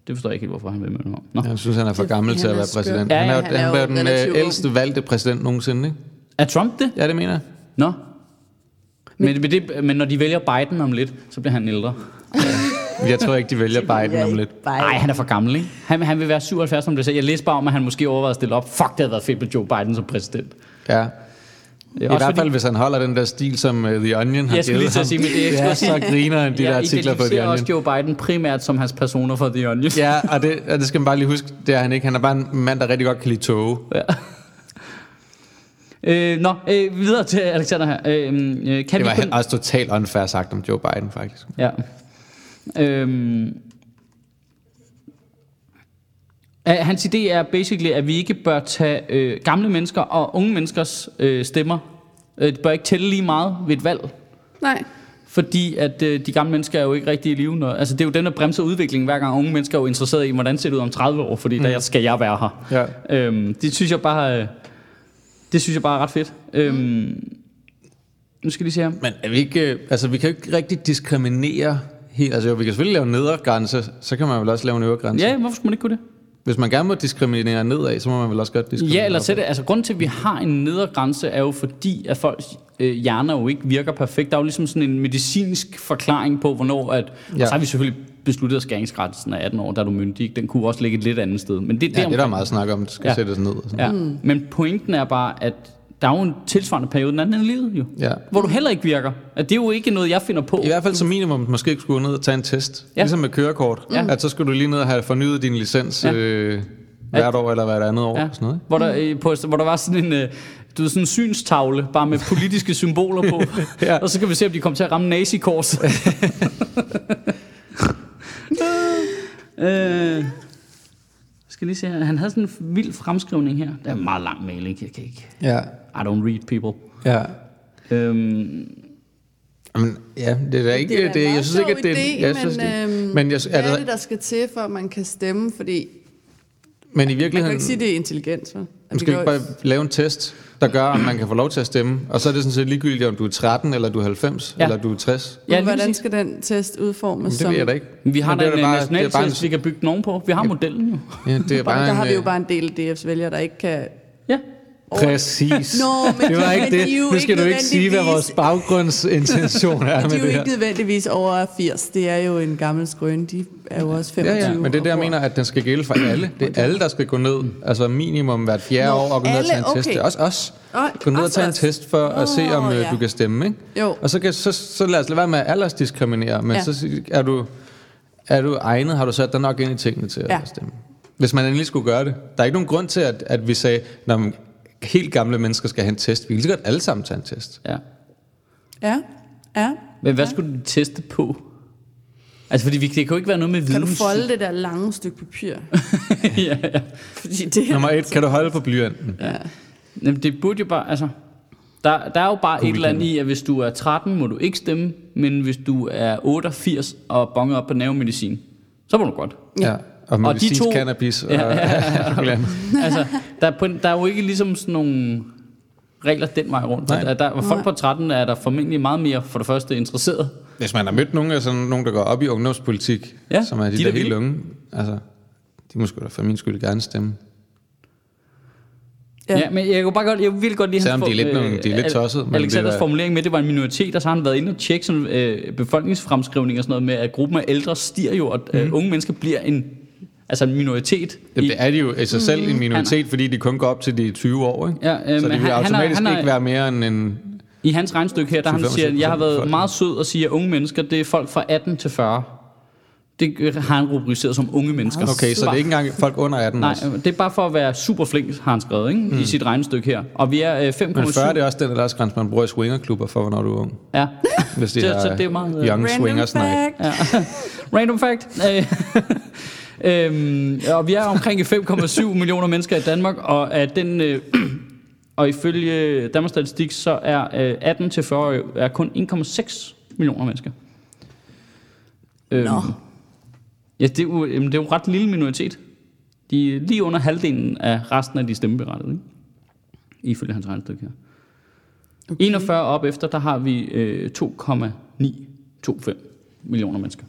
Speaker 1: Det forstår jeg ikke helt, hvorfor han vil minde om. Nå.
Speaker 2: Jeg synes, han er for
Speaker 3: Det-
Speaker 2: gammel til
Speaker 3: han
Speaker 2: at være præsident.
Speaker 1: Ja,
Speaker 2: han er
Speaker 3: han
Speaker 2: han
Speaker 3: er
Speaker 2: er jo
Speaker 3: jo
Speaker 2: den øh, ældste valgte præsident nogensinde, ikke?
Speaker 1: Er Trump det?
Speaker 2: Ja, det mener jeg.
Speaker 1: Nå. Men, men, det, men når de vælger Biden om lidt, så bliver han ældre.
Speaker 2: Jeg tror ikke, de vælger Biden om lidt.
Speaker 1: Nej, han er for gammel, ikke? Han, han vil være 77, som det sagde. Jeg læste bare om, at han måske overvejede at stille op. Fuck, det havde været fedt med Joe Biden som præsident.
Speaker 2: Ja. I
Speaker 1: også
Speaker 2: hvert fald,
Speaker 1: fordi-
Speaker 2: hvis han holder den der stil, som uh, The Onion har
Speaker 1: Jeg skulle lige til at sige, men det, jeg
Speaker 2: er
Speaker 1: sige-
Speaker 2: så griner end de der
Speaker 1: jeg
Speaker 2: artikler på The
Speaker 1: identificerer også
Speaker 2: Onion.
Speaker 1: Joe Biden primært som hans personer for The Onion.
Speaker 2: Ja, og det, og det skal man bare lige huske, det er han ikke. Han er bare en mand, der rigtig godt kan lide toge.
Speaker 1: Ja. Øh, nå, øh, videre til Alexander her. Øh, øh, kan
Speaker 2: Det var
Speaker 1: vi kun...
Speaker 2: også totalt unfair sagt om Joe Biden, faktisk.
Speaker 1: Ja. Øh, Hans idé er basically, at vi ikke bør tage øh, gamle mennesker og unge menneskers øh, stemmer. Øh, det bør ikke tælle lige meget ved et valg.
Speaker 3: Nej.
Speaker 1: Fordi at øh, de gamle mennesker er jo ikke rigtig i live. Når, altså det er jo den, der bremser udviklingen, hver gang unge mennesker er jo interesseret i, hvordan ser det ud om 30 år, fordi mm. der skal jeg være her.
Speaker 2: Ja.
Speaker 1: Øhm, det synes jeg bare, øh, det synes jeg bare er ret fedt. Øhm, nu skal jeg lige se her.
Speaker 2: Men er vi ikke, øh, altså vi kan jo ikke rigtig diskriminere helt, altså jo, vi kan selvfølgelig lave en nedre grænse, så kan man vel også lave en øvre grænse.
Speaker 1: Ja, hvorfor skulle man ikke kunne det?
Speaker 2: Hvis man gerne må diskriminere nedad, så må man vel også godt diskriminere
Speaker 1: Ja, eller
Speaker 2: opad.
Speaker 1: sætte, altså grunden til, at vi har en nedre grænse, er jo fordi, at folks øh, hjerner jo ikke virker perfekt. Der er jo ligesom sådan en medicinsk forklaring på, hvornår at... Ja. Og så har vi selvfølgelig besluttet, at skæringsgrænsen er 18 år, der er du myndig. Den kunne også ligge et lidt andet sted. Men det,
Speaker 2: Ja, det er der meget snak om, det skal
Speaker 1: ja.
Speaker 2: sættes ned. Og sådan.
Speaker 1: Ja. Mm. Men pointen er bare, at der er jo en tilsvarende periode den anden af livet, jo.
Speaker 2: Ja.
Speaker 1: Hvor du heller ikke virker. At det er jo ikke noget, jeg finder på.
Speaker 2: I hvert fald som minimum måske ikke skulle gå ned og tage en test.
Speaker 1: Ja.
Speaker 2: Ligesom med kørekort.
Speaker 1: Ja.
Speaker 2: At så skulle du lige ned og have fornyet din licens
Speaker 1: Ja.
Speaker 2: øh, hvert år eller hvert andet år.
Speaker 1: Ja.
Speaker 2: Sådan noget.
Speaker 1: Hvor, der, øh, på, hvor der var sådan en, øh, du ved, sådan en synstavle, bare med politiske symboler på.
Speaker 2: Ja.
Speaker 1: Og så kan vi se, om de kommer til at ramme nazikors. øh, skal lige se her. Han havde sådan en vild fremskrivning her. Det er en meget lang mail, ikke? Jeg kan ikke.
Speaker 2: Ja.
Speaker 1: I don't read people.
Speaker 2: Ja.
Speaker 1: Øhm,
Speaker 2: Men, ja, det er da ikke...
Speaker 3: Det er
Speaker 2: det, jeg synes ikke, at det er...
Speaker 3: idé,
Speaker 2: jeg synes,
Speaker 3: men,
Speaker 2: det,
Speaker 3: øhm,
Speaker 2: men, jeg,
Speaker 3: Hvad
Speaker 2: er
Speaker 3: er
Speaker 2: det,
Speaker 3: det, der skal til, for at man kan stemme? Fordi
Speaker 2: men i
Speaker 3: man kan
Speaker 2: virkeligheden...
Speaker 3: ikke sige, at det er intelligent, så.
Speaker 2: Man skal ikke bare lave en test, der gør, om man kan få lov til at stemme. Og så er det sådan set ligegyldigt, om du er 13, eller du er 90,
Speaker 1: Ja.
Speaker 2: ja. eller du er 60.
Speaker 1: ja,
Speaker 3: Ja, Hvordan skal den test udformes?
Speaker 2: Men det
Speaker 3: som,
Speaker 2: ved jeg da ikke.
Speaker 1: Vi har da en
Speaker 2: bare-
Speaker 1: national
Speaker 2: bare en-
Speaker 1: test, vi kan bygge nogen på. Vi har modellen jo.
Speaker 2: Ja, det er
Speaker 3: Bare,
Speaker 2: bare
Speaker 3: der
Speaker 2: en,
Speaker 3: har vi jo
Speaker 2: øh,
Speaker 3: bare en del DF's vælgere, der ikke kan...
Speaker 2: Præcis.
Speaker 3: Nå, men
Speaker 2: det var
Speaker 3: de-
Speaker 2: ikke det.
Speaker 3: de er jo
Speaker 2: Nu skal
Speaker 3: ikke
Speaker 2: du ikke sige, hvad vores baggrundsintention er
Speaker 3: De
Speaker 2: med
Speaker 3: er jo
Speaker 2: det her.
Speaker 3: ikke nødvendigvis over 80. Det er jo en gammel skrøn. De er jo også 25.
Speaker 2: Ja, ja, men det er det, jeg mener, at den skal gælde for alle. Det er alle, der skal gå ned, altså minimum hvert fjerde
Speaker 3: Nå,
Speaker 2: år, og gå ned og tage en test.
Speaker 3: okay.
Speaker 2: Det er også os. Gå ned og tage en test for at se, om øh,
Speaker 3: ja.
Speaker 2: du kan stemme, ikke?
Speaker 3: Jo.
Speaker 2: Og så, kan, så, så lad os lade være med at aldersdiskriminere, men
Speaker 3: Ja.
Speaker 2: så er du, er du egnet, har du sat dig nok ind i tingene til
Speaker 3: Ja.
Speaker 2: at stemme. Hvis man endelig skulle gøre det. Der er ikke nogen grund til, at, at vi sagde, når helt gamle mennesker skal have en test. Vi kan lige godt alle sammen tage en test.
Speaker 1: Ja.
Speaker 3: Ja, ja.
Speaker 1: Men hvad skulle du teste på? Altså, fordi vi, det kan jo ikke være noget med
Speaker 3: Kan du folde det der lange stykke papir?
Speaker 1: ja, ja.
Speaker 3: Fordi det
Speaker 2: Nummer et, kan du holde på blyanten?
Speaker 3: Ja.
Speaker 1: Jamen, det burde jo bare, altså... Der, der er jo bare
Speaker 2: Cool
Speaker 1: et eller andet i, at hvis du er 13, må du ikke stemme, men hvis du er 88 og bonger op på nervemedicin, så må du godt.
Speaker 3: Ja.
Speaker 2: Ja. Og
Speaker 1: Og de
Speaker 2: medicinsk
Speaker 1: to-
Speaker 2: cannabis. Og,
Speaker 1: Ja, ja,
Speaker 2: andet.
Speaker 1: altså, der, er på, der er jo ikke ligesom sådan nogle regler den vej rundt.
Speaker 2: Nej.
Speaker 1: Der, der, folk på 13 er der formentlig meget mere for det første interesseret.
Speaker 2: Hvis man har mødt nogen sådan nogen, der går op i ungdomspolitik,
Speaker 1: Ja,
Speaker 2: som er de,
Speaker 1: de
Speaker 2: de
Speaker 1: er
Speaker 2: der
Speaker 1: da
Speaker 2: helt unge, altså, de må sgu da for min skyld gerne stemme.
Speaker 1: Ja. ja, men jeg kunne bare godt, jeg vil godt lide
Speaker 2: Selvom
Speaker 1: hans
Speaker 2: de er lidt nogle- de er lidt tossede, men
Speaker 1: Alexanders
Speaker 2: det er-
Speaker 1: formulering med, det var en minoritet, og så har han været inde og tjekke sådan, øh, befolkningsfremskrivning og sådan noget med, at gruppen af ældre stiger jo, og øh, unge mennesker bliver en, altså en minoritet.
Speaker 2: Jamen, det er de jo i sig selv en minoritet, fordi de kun går op til de 20 år, ikke?
Speaker 1: Ja, øh,
Speaker 2: så det vil
Speaker 1: han- er-
Speaker 2: automatisk
Speaker 1: han er-
Speaker 2: ikke være mere end en...
Speaker 1: I hans regnstykke her, der han
Speaker 2: 25%
Speaker 1: siger, at jeg har været meget sød og siger, at unge mennesker, det er folk fra 18 til 40. Det øh, har han rubriceret som unge mennesker.
Speaker 2: Okay, så det er ikke engang folk under 18
Speaker 1: Nej,
Speaker 2: også.
Speaker 1: det er bare for at være super flink, har han skrevet ikke? Mm. i sit regnestykke her. Og vi er øh, 5,7.
Speaker 2: Men 40 det er også den aldersgrænse, man bruger i swingerklubber for, hvornår du er ung.
Speaker 1: Ja.
Speaker 2: Hvis de
Speaker 1: Så-
Speaker 2: har
Speaker 1: så det er meget, øh,
Speaker 2: young
Speaker 3: Random
Speaker 2: swingers night.
Speaker 3: fact.
Speaker 1: Ja. Random fact. Øh, øhm, og vi er omkring 5,7 millioner mennesker i Danmark, og at den... Øh, og ifølge Danmarks Statistik, så er øh, 18 til 40 år er kun 1,6 millioner mennesker. Øhm,
Speaker 3: Nå.
Speaker 1: Ja, det er, jo, jamen, det er jo en ret lille minoritet. De er lige under halvdelen af resten af de stemmeberettigede, ikke? Ifølge hans regnestykke her. Okay. 41 op efter, der har vi øh, 2,925 millioner mennesker.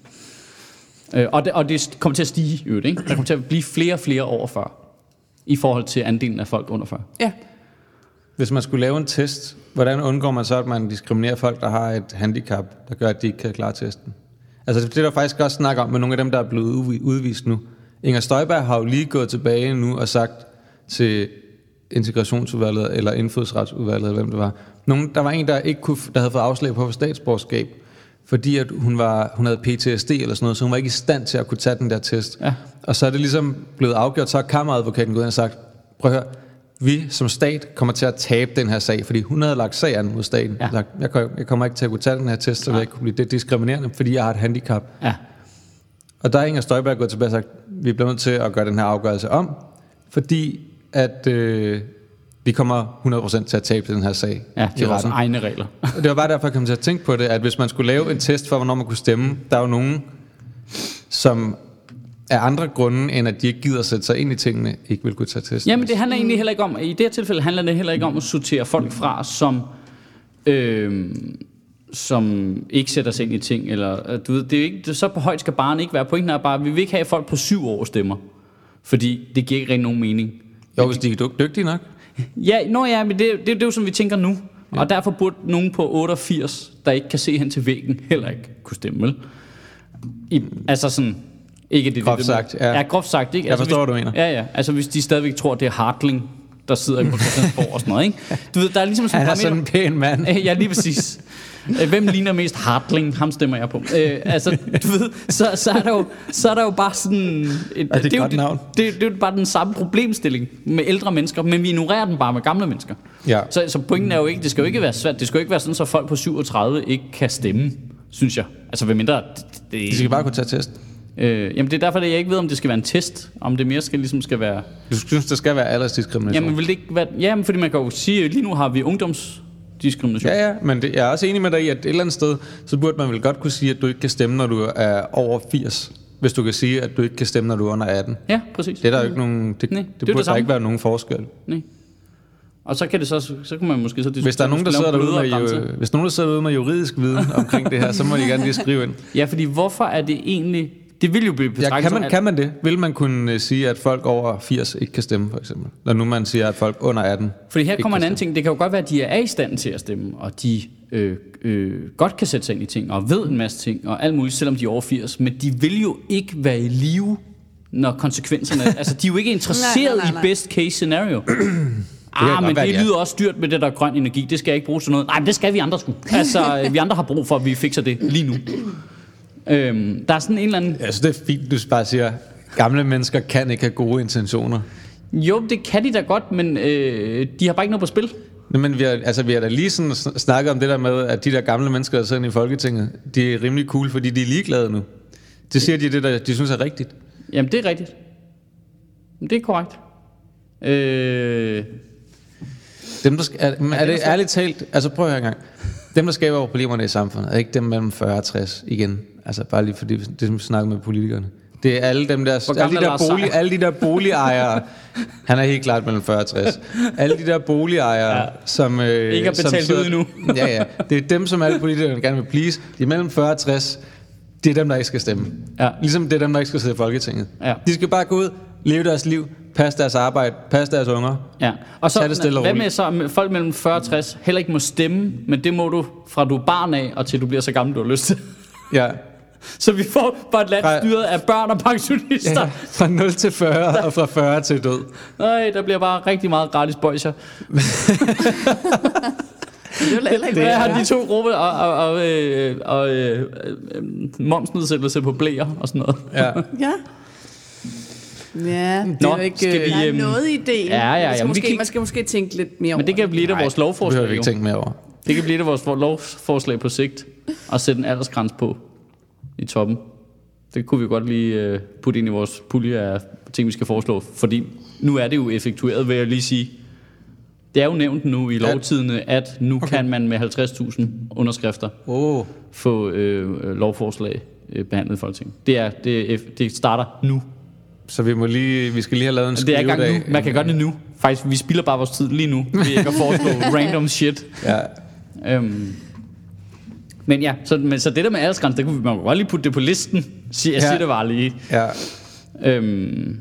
Speaker 1: Øh, og, det, og det kommer til at stige, i øvrigt, ikke? Der kommer til at blive flere og flere over 40, i forhold til andelen af folk under 40.
Speaker 3: Ja.
Speaker 2: Hvis man skulle lave en test, hvordan undgår man så, at man diskriminerer folk, der har et handicap, der gør, at de ikke kan klare testen? Altså det er der faktisk også snak om med nogle af dem, der er blevet udvi- udvist nu. Inger Støjberg har jo lige gået tilbage nu og sagt til integrationsudvalget eller indfødsretsudvalget, eller hvem det var. Nogen, der var en, der ikke kunne, der havde fået afslag på statsborgerskab, fordi at hun, var, hun havde PTSD eller sådan noget, så hun var ikke i stand til at kunne tage den der test.
Speaker 1: Ja.
Speaker 2: Og så er det ligesom blevet afgjort, så har kammeradvokaten gået ind og sagt, prøv at høre, vi som stat kommer til at tabe den her sag, fordi hun havde lagt sagen mod staten.
Speaker 1: Ja.
Speaker 2: Sagt, jeg, jeg kommer ikke til at kunne tage den her test, så jeg ikke kunne blive det er diskriminerende, fordi jeg har et handicap.
Speaker 1: Ja.
Speaker 2: Og der er Inger Støjberg gået tilbage og sagt, vi bliver nødt til at gøre den her afgørelse om, fordi at øh, vi kommer 100% til at tabe den her sag
Speaker 1: Ja, er vores
Speaker 2: retten.
Speaker 1: egne regler.
Speaker 2: Det var bare derfor, jeg kom til at tænke på det, at hvis man skulle lave en test for, hvornår man kunne stemme, der er jo nogen, som af andre grunde, end at de ikke gider sætte sig ind i tingene, ikke vil kunne tage testen.
Speaker 1: Jamen det handler egentlig heller ikke om, i det her tilfælde handler det heller ikke om at sortere folk fra, som, øh, som ikke sætter sig ind i ting, eller øh, du ved, det er ikke, det, så på højt skal barnet ikke være. Pointen er bare, at vi vil ikke have folk på syv år stemmer, fordi det giver ikke rigtig nogen mening.
Speaker 2: Jo, hvis de er dy- dygtige nok.
Speaker 1: Ja, nå ja, men det, det, det er jo som vi tænker nu, ja. og derfor burde nogen på 88, der ikke kan se hen til væggen, heller ikke kunne stemme, vel? I, altså sådan, ikke det,
Speaker 2: Groft
Speaker 1: det,
Speaker 2: sagt, ja.
Speaker 1: ja. groft sagt, ikke?
Speaker 2: Jeg
Speaker 1: altså,
Speaker 2: forstår,
Speaker 1: hvis,
Speaker 2: hvad du mener.
Speaker 1: Ja, ja, altså hvis de stadigvæk tror, det er Hartling, der sidder på Christiansborg og sådan noget, ikke? Du ved, der er ligesom sådan
Speaker 2: Han er sådan en pæn mand.
Speaker 1: Øh, Ja, lige præcis. Øh, Hvem ligner mest Hartling? Ham stemmer jeg på. Øh, altså, du ved, så, så, er der jo, så er der jo bare sådan... Et,
Speaker 2: Er det et
Speaker 1: er jo
Speaker 2: navn?
Speaker 1: Det, det, det er jo bare den samme problemstilling med ældre mennesker, men vi ignorerer den bare med gamle mennesker.
Speaker 2: Ja.
Speaker 1: Så, så pointen er jo ikke, det skal jo ikke være svært. Det skal jo ikke være sådan, så folk på 37 ikke kan stemme, synes jeg. Altså, hvad mindre... Det, det,
Speaker 2: De skal bare kunne tage test.
Speaker 1: Øh, jamen, det er derfor, at jeg ikke ved, om det skal være en test. Om det mere skal, ligesom skal være...
Speaker 2: Du synes, der skal være aldersdiskrimination?
Speaker 1: Jamen, vil det ikke være... Jamen, fordi man kan jo sige, at lige nu har vi ungdomsdiskrimination.
Speaker 2: Ja, ja, men det, jeg er også enig med dig i, at et eller andet sted, så burde man vel godt kunne sige, at du ikke kan stemme, når du er over 80. Hvis du kan sige, at du ikke kan stemme, når du er under 18.
Speaker 1: ja præcis.
Speaker 2: Det er der jo ikke nogen... Det,
Speaker 1: Nej,
Speaker 2: det,
Speaker 1: det er
Speaker 2: det
Speaker 1: det
Speaker 2: burde der ikke være nogen forskel.
Speaker 1: Nej. Og så kan det så, så kan man måske så
Speaker 2: Hvis der er nogen, der sidder derude med, jo, hvis nogen, der sidder derude med juridisk viden omkring det her, så må de gerne lige skrive ind.
Speaker 1: Ja, fordi hvorfor er det egentlig... Det vil jo blive
Speaker 2: Ja,
Speaker 1: betragtet
Speaker 2: kan,
Speaker 1: som
Speaker 2: man, kan man det? Vil man kunne øh, sige, at folk over 80 ikke kan stemme, for eksempel? Når nu man siger, at folk under 18
Speaker 1: Fordi her
Speaker 2: ikke
Speaker 1: kommer en
Speaker 2: kan
Speaker 1: anden ting. Det kan jo godt være, at de er i stand til at stemme, og de øh, øh, godt kan sætte sig ind i ting, og ved en masse ting, og alt muligt, selvom de er over 80. Men de vil jo ikke være i live, når konsekvenserne... altså, de er jo ikke interesseret
Speaker 3: Nej, nej, nej, nej.
Speaker 1: i best case scenario. Ah, men
Speaker 2: være,
Speaker 1: det
Speaker 2: ja.
Speaker 1: lyder også dyrt med det der grøn energi. Det skal jeg ikke bruge til noget. Nej, men det skal vi andre sgu. Altså, vi andre har brug for, at vi fikser det lige nu. Øhm, der er sådan en eller anden...
Speaker 2: Jeg synes, det er fint, du bare siger, gamle mennesker kan ikke have gode intentioner.
Speaker 1: Jo, det kan de da godt, men øh, de har bare ikke noget på spil.
Speaker 2: Nej, Men vi har, altså, vi har da lige sådan sn- snakket om det der med, at de der gamle mennesker, der sidder i Folketinget, de er rimelig cool, fordi de er ligeglade nu. Det siger de, det der, de synes er rigtigt.
Speaker 1: Jamen, det er rigtigt. Det er korrekt. Øh,
Speaker 2: Dem, der skal, er, er, er det ærligt talt, altså prøv at høre engang. Dem, der skaber problemerne i samfundet, er ikke dem mellem 40 og 60 igen. Altså bare lige fordi, det som snakker med politikerne. Det er alle dem der, alle de
Speaker 1: er
Speaker 2: der, bolig, alle de der boligejere. Han er helt klart mellem 40 og 60. Alle de der boligejere,
Speaker 1: Ja.
Speaker 2: som... Øh,
Speaker 1: Ikke har
Speaker 2: som
Speaker 1: betalt ud endnu.
Speaker 2: ja, ja. Det er dem, som alle politikerne gerne vil please. De er mellem 40 og 60. Det er dem, der ikke skal stemme.
Speaker 1: Ja.
Speaker 2: Ligesom det er dem, der ikke skal sidde i Folketinget.
Speaker 1: Ja.
Speaker 2: De skal bare gå ud, leve deres liv, passe deres arbejde, passe deres unger.
Speaker 1: ja. Og så,
Speaker 2: det stille og
Speaker 1: hvad med så folk mellem 40 og 60 heller ikke må stemme, men det må du fra du er barn af, og til du bliver så gammel, du har lyst til.
Speaker 2: Ja.
Speaker 1: Så vi får bare et land
Speaker 2: Fra-
Speaker 1: styret af børn og pensionister.
Speaker 2: ja. Fra 0 til 40 og fra 40 til død.
Speaker 1: Nej, der bliver bare rigtig meget gratis bøjser.
Speaker 3: Det er jo heller ikke
Speaker 1: Det
Speaker 3: værre.
Speaker 1: er de to grupper, og, og, og, øh, og øh, øh, momsnedsættelse på blæer og sådan noget.
Speaker 2: Ja.
Speaker 3: Ja. Ja, det
Speaker 1: Nå,
Speaker 3: er jo ikke,
Speaker 1: skal vi,
Speaker 3: der er
Speaker 1: øhm,
Speaker 3: noget i det.
Speaker 1: ja, ja,
Speaker 3: man, skal
Speaker 1: jamen, vi
Speaker 3: måske,
Speaker 1: kan-
Speaker 3: man skal måske tænke lidt mere over
Speaker 1: Men det kan blive vores
Speaker 2: det behøver
Speaker 1: lovforslag.
Speaker 2: vi ikke tænke mere over.
Speaker 1: Det kan blive et af vores lovforslag på sigt, at sætte en aldersgrænse på i toppen. Det kunne vi godt lige øh, putte ind i vores pulje af ting, vi skal foreslå. Fordi nu er det jo effektueret, vil jeg lige sige. Det er jo nævnt nu i lovtidene, at nu okay. kan man med 50.000 underskrifter
Speaker 2: Oh.
Speaker 1: få øh, lovforslag øh, behandlet i Folketinget. Det, er, det, det starter nu.
Speaker 2: Så vi, må lige, vi skal lige have lavet en
Speaker 1: Det er i gang
Speaker 2: skrivedag.
Speaker 1: nu. Man kan gøre det nu. Faktisk, vi spilder bare vores tid lige nu. Vi ikke at foreslå random shit.
Speaker 2: Ja.
Speaker 1: Øhm. Men ja, så, men, så det der med aldersgrænse, det kunne vi man godt lige putte det på listen. Sig- Jeg
Speaker 2: Ja.
Speaker 1: siger det bare lige.
Speaker 2: ja.
Speaker 1: Øhm.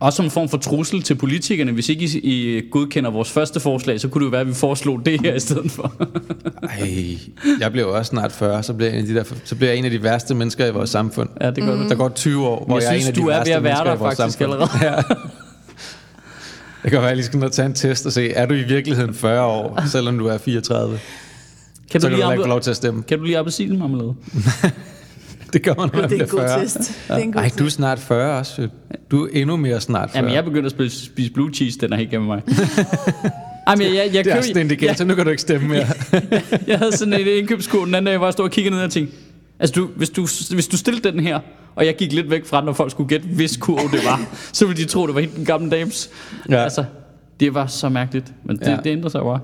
Speaker 1: Også som en form for trussel til politikerne. Hvis ikke I, I godkender vores første forslag, så kunne det jo være, at vi foreslog det her i stedet for.
Speaker 2: Ej, jeg bliver jo også snart 40, så bliver, jeg en af de der, så bliver jeg en af de værste mennesker i vores samfund.
Speaker 1: ja, det gør mm.
Speaker 2: Der går 20 år, hvor
Speaker 1: Jeg
Speaker 2: jeg,
Speaker 1: synes,
Speaker 2: er en af de
Speaker 1: du er ved
Speaker 2: værste
Speaker 1: at være der
Speaker 2: vores
Speaker 1: faktisk
Speaker 2: samfund.
Speaker 1: allerede.
Speaker 2: Ja. Det kan være, at jeg lige skal tage en test og se, er du i virkeligheden 40 år, selvom du er 34?
Speaker 1: Kan
Speaker 2: Så
Speaker 1: du
Speaker 2: kan du ikke få lov til at stemme.
Speaker 1: kan du lige appelsinmarmelade?
Speaker 2: Det gør man, når man
Speaker 3: Det er
Speaker 2: bliver
Speaker 3: en god
Speaker 2: 40.
Speaker 3: test. Det er en god
Speaker 2: Ej,
Speaker 3: test.
Speaker 2: du er snart 40 også. Du er endnu mere snart 40.
Speaker 1: Jamen, jeg er begyndt at spise, spise blue cheese, den er helt gennem mig. Jamen, jeg, jeg, jeg,
Speaker 2: det er
Speaker 1: køb-
Speaker 2: også en indikator, nu kan du ikke stemme mere.
Speaker 1: Jeg havde sådan en indkøbskurve den anden dag, hvor jeg stod og kiggede ned og tænkte, altså du, hvis, du, hvis du stillede den her, og jeg gik lidt væk fra den, når folk skulle gætte, hvis kurve det var, så ville de tro, det var helt den gamle dames.
Speaker 2: Ja.
Speaker 1: Altså, det var så mærkeligt, men det,
Speaker 2: Ja.
Speaker 1: ja. det ændrer sig jo bare.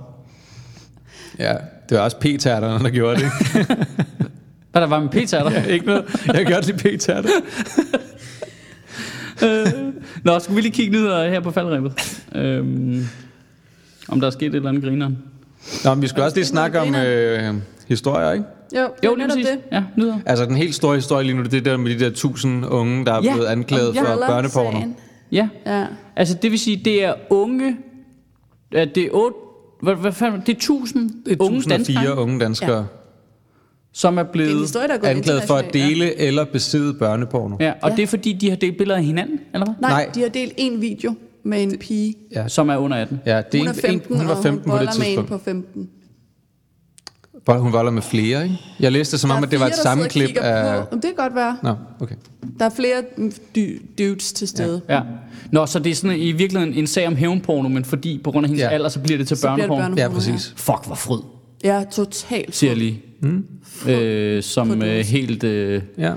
Speaker 2: Ja, det var også p-tærterne, der gjorde det.
Speaker 1: Hvad der var med p der?
Speaker 2: Ja, ikke noget. Jeg kan godt lide p-tærter.
Speaker 1: Nå, skulle vi lige kigge ned her på faldrebet? øhm, om der er sket et eller andet grineren.
Speaker 2: Nå, men vi skal også lige snakke om øh, historier, ikke?
Speaker 3: Jo,
Speaker 1: Jo, lige præcis.
Speaker 3: det.
Speaker 1: Ja, nyder.
Speaker 2: Altså den helt store historie lige nu, det er det der med de der tusind unge, der er
Speaker 1: Ja,
Speaker 2: blevet anklaget
Speaker 1: ja.
Speaker 2: for børneporno.
Speaker 3: sagen.
Speaker 1: Ja,
Speaker 3: Ja.
Speaker 1: altså det vil sige, det er unge, ja, det er otte, hvad, hvad fanden, det er tusind
Speaker 2: Det er
Speaker 1: unge
Speaker 2: 1004
Speaker 1: danskere,
Speaker 2: unge danskere,
Speaker 1: som er
Speaker 3: Det er
Speaker 1: blevet...
Speaker 3: historie, der er
Speaker 2: anklaget for at dele eller besidde børneporno.
Speaker 1: Ja, og
Speaker 3: Ja.
Speaker 1: det er fordi, de har delt billeder af hinanden, eller hvad?
Speaker 3: Nej,
Speaker 2: Nej.
Speaker 3: De har delt en video med en pige.
Speaker 2: Ja,
Speaker 1: Som er under 18.
Speaker 2: ja det
Speaker 3: Hun er
Speaker 2: en,
Speaker 3: 15,
Speaker 2: en, hun var 15
Speaker 3: og hun
Speaker 2: på det
Speaker 3: boller med en
Speaker 2: tidspunkt.
Speaker 3: på 15.
Speaker 2: Hvor Hun volder med flere, ikke? Jeg læste som om,
Speaker 3: er
Speaker 2: at det var et sammenklip af...
Speaker 3: På. Det kan godt være.
Speaker 2: Nå, okay.
Speaker 3: Der er flere dy- dudes til stede.
Speaker 1: Ja. Nå, så det er sådan i virkeligheden en sag om hævnporno, men fordi på grund af hendes
Speaker 2: Ja.
Speaker 1: ja. alder, så bliver det til
Speaker 3: Så bliver det
Speaker 1: børneporno.
Speaker 3: børneporno.
Speaker 2: Ja, præcis.
Speaker 1: Fuck, hvor fryd,
Speaker 3: Ja, totalt.
Speaker 1: siger jeg lige. Mm. Øh, som øh, helt øh,
Speaker 2: Ja.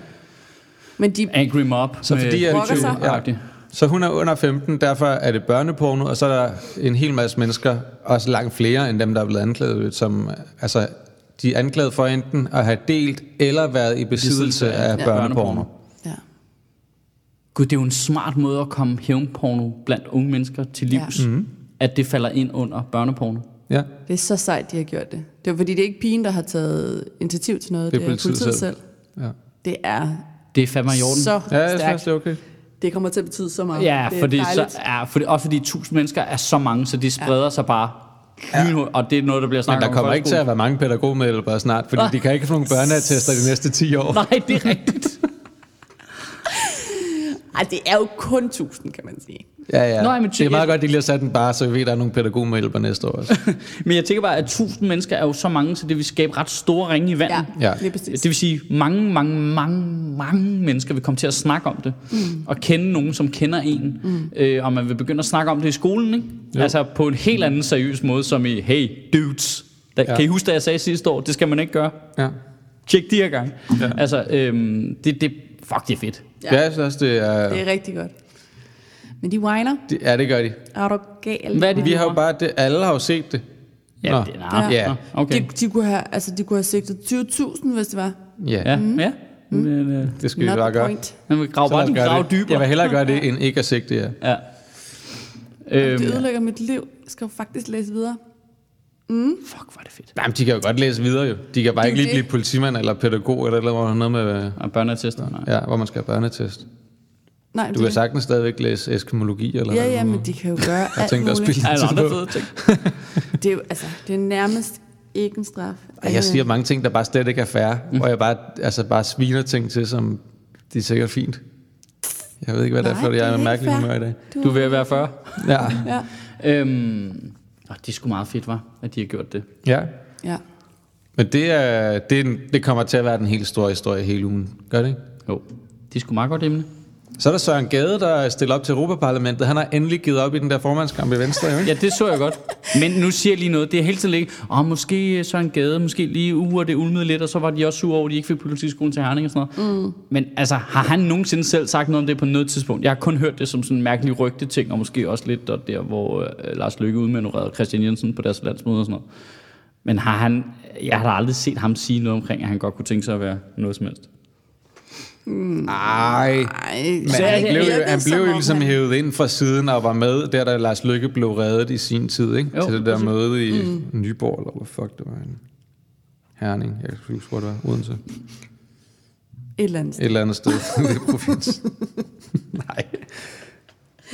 Speaker 3: Men de,
Speaker 1: angry mob.
Speaker 2: Så fordi jeg-
Speaker 3: Brokker sig.
Speaker 1: Ja.
Speaker 2: Så hun er under 15, derfor er det børneporno, og så er der en hel masse mennesker, også langt flere end dem, der er blevet anklaget, som altså, de er anklaget for enten at have delt eller været i besiddelse af
Speaker 1: Ja.
Speaker 2: børneporno.
Speaker 3: ja.
Speaker 1: Gud, det er jo en smart måde at komme hævnporno blandt unge mennesker til livs.
Speaker 3: Ja.
Speaker 1: Mm. At det falder ind under børneporno.
Speaker 2: Ja,
Speaker 3: Det er så sejt, de har gjort det. Det er fordi, det er ikke pigen, der har taget initiativ til noget.
Speaker 2: Det er politiet selv.
Speaker 3: selv.
Speaker 2: ja.
Speaker 3: Det er,
Speaker 1: Det er fandme i orden.
Speaker 3: så
Speaker 2: Ja, jeg synes
Speaker 3: stærkt.
Speaker 2: også, det er okay.
Speaker 3: Det kommer til at betyde så meget.
Speaker 1: Ja,
Speaker 3: det er
Speaker 1: fordi, så,
Speaker 3: dejligt.
Speaker 1: ja fordi, også fordi tusind mennesker er så mange, så de spreder ja. sig bare. Ja. Og det er noget, der bliver snakket
Speaker 2: der
Speaker 1: om. i
Speaker 2: kommer ikke til at være mange pædagogmedhjælpere snart, fordi
Speaker 1: Nej.
Speaker 2: de kan ikke få nogle børneattester de næste 10 år.
Speaker 1: Nej, det er rigtigt.
Speaker 3: Ej, det er jo kun 1000, kan man sige.
Speaker 2: Ja, ja.
Speaker 1: Nå, men
Speaker 2: det er meget godt, at de lige har sat den bare, så vi ved, at der er nogle pædagogmedhjælpere næste år også.
Speaker 1: Men jeg tænker bare, at tusind mennesker er jo så mange, så det vil skabe ret store ringe i vandet.
Speaker 3: Ja,
Speaker 2: Ja.
Speaker 3: lige præcis.
Speaker 1: Det vil sige, mange, mange, mange, mange mennesker vil komme til at snakke om det. Mm. Og kende nogen, som kender en. Mm. Øh, og man vil begynde at snakke om det i skolen, ikke?
Speaker 2: Jo.
Speaker 1: Altså på en helt anden seriøs måde, som i, hey, dudes. Da, ja.
Speaker 2: Ja.
Speaker 1: Kan I huske, da jeg sagde sidste år, det skal man ikke gøre?
Speaker 2: Ja.
Speaker 1: Tjek de her gang. Ja. Altså, øhm, det, det, fuck, det er fedt.
Speaker 2: Ja. Jeg synes også, det er...
Speaker 3: Det er rigtig godt. Men de whiner.
Speaker 2: Det, ja, det gør de.
Speaker 3: Er du gal?
Speaker 1: Hvad er det,
Speaker 2: Vi
Speaker 1: de
Speaker 2: har jo bare... Det, alle har jo set det.
Speaker 1: Ja,
Speaker 2: Nå.
Speaker 1: det, nej,
Speaker 2: Ja.
Speaker 1: Nå, okay.
Speaker 3: De, de, kunne have, altså, de kunne have sigtet 20.000, hvis det var.
Speaker 2: Ja,
Speaker 1: Ja, mm. ja. Men, øh,
Speaker 2: det skal vi
Speaker 3: Not
Speaker 2: bare
Speaker 3: the
Speaker 2: gøre.
Speaker 1: man vil grave bare grave
Speaker 2: det.
Speaker 1: dybere.
Speaker 2: Jeg vil hellere gøre det, end ikke at sigte ja.
Speaker 1: Ja. Øhm,
Speaker 3: Det ødelægger mit liv. Jeg skal jo faktisk læse videre.
Speaker 1: fuck, hvor er det fedt.
Speaker 2: Nej, men de kan jo godt læse videre jo. De kan bare
Speaker 3: Det er
Speaker 2: ikke lige blive
Speaker 3: det.
Speaker 2: politimand eller pædagog eller, noget med...
Speaker 1: Og børneattester, nej.
Speaker 2: Ja, hvor man skal have børnetest.
Speaker 3: Nej,
Speaker 2: Du
Speaker 3: det,
Speaker 2: kan sagtens stadigvæk læse eskimologi eller
Speaker 3: Ja, ja,
Speaker 2: det
Speaker 3: men de kan jo gøre
Speaker 2: Jeg
Speaker 3: alt
Speaker 2: tænkte også
Speaker 1: Er andre
Speaker 2: på.
Speaker 1: fede ting?
Speaker 3: Det er jo, altså, det er nærmest ikke en straf.
Speaker 2: Ej, jeg siger mange ting, der bare slet ikke er fair, mm. hvor jeg bare, altså bare sviner ting til, som de er sikkert fint. Jeg ved ikke, hvad det er
Speaker 3: Nej,
Speaker 2: for,
Speaker 3: det
Speaker 2: jeg er
Speaker 3: er
Speaker 2: med
Speaker 3: ikke
Speaker 2: mærkelig humør i dag.
Speaker 1: Du er ved at være 40.
Speaker 2: Ja.
Speaker 3: Ja.
Speaker 1: Øhm, og det er sgu meget fedt, var, at de har gjort det.
Speaker 2: ja.
Speaker 3: ja.
Speaker 2: Men det, er, det, er det kommer til at være den helt store historie hele ugen. Gør det ikke?
Speaker 1: Jo, det er sgu meget godt emne.
Speaker 2: Så er der Søren Gade, der stiller op til Europaparlamentet. Han har endelig givet op i den der formandskamp i Venstre, jo ikke?
Speaker 1: Ja, det så jeg godt. Men nu siger jeg lige noget. Det er hele tiden ligge, og måske Søren Gade, måske lige uger, det ulmede lidt, og så var de også sure over, at de ikke fik politiskolen til Herning og sådan noget. Mm. Men altså, har han nogensinde selv sagt noget om det på noget tidspunkt? Jeg har kun hørt det som sådan en mærkelig rygte ting, og måske også lidt der, der hvor øh, Lars Løkke udmanøvrerede Christian Jensen på deres landsmøde og sådan noget. Men har han, jeg har da aldrig set ham sige noget omkring, at han godt kunne tænke sig at være noget som helst.
Speaker 2: Ej.
Speaker 3: Ej,
Speaker 2: Men
Speaker 1: Så
Speaker 2: han
Speaker 1: jeg-
Speaker 2: blev, jo, han
Speaker 3: som
Speaker 2: blev jo
Speaker 3: om
Speaker 2: ligesom
Speaker 3: han-
Speaker 2: hævet ind fra siden og var med, der da Lars Lykke blev reddet i sin tid, ikke?
Speaker 1: Jo,
Speaker 2: til det der
Speaker 1: præcis.
Speaker 2: møde i mm. Nyborg, eller hvad fuck det var. En Herning, jeg kan ikke huske, hvor det var. Odense.
Speaker 3: Et eller andet
Speaker 2: Et
Speaker 3: sted.
Speaker 2: eller andet sted i provins. Nej.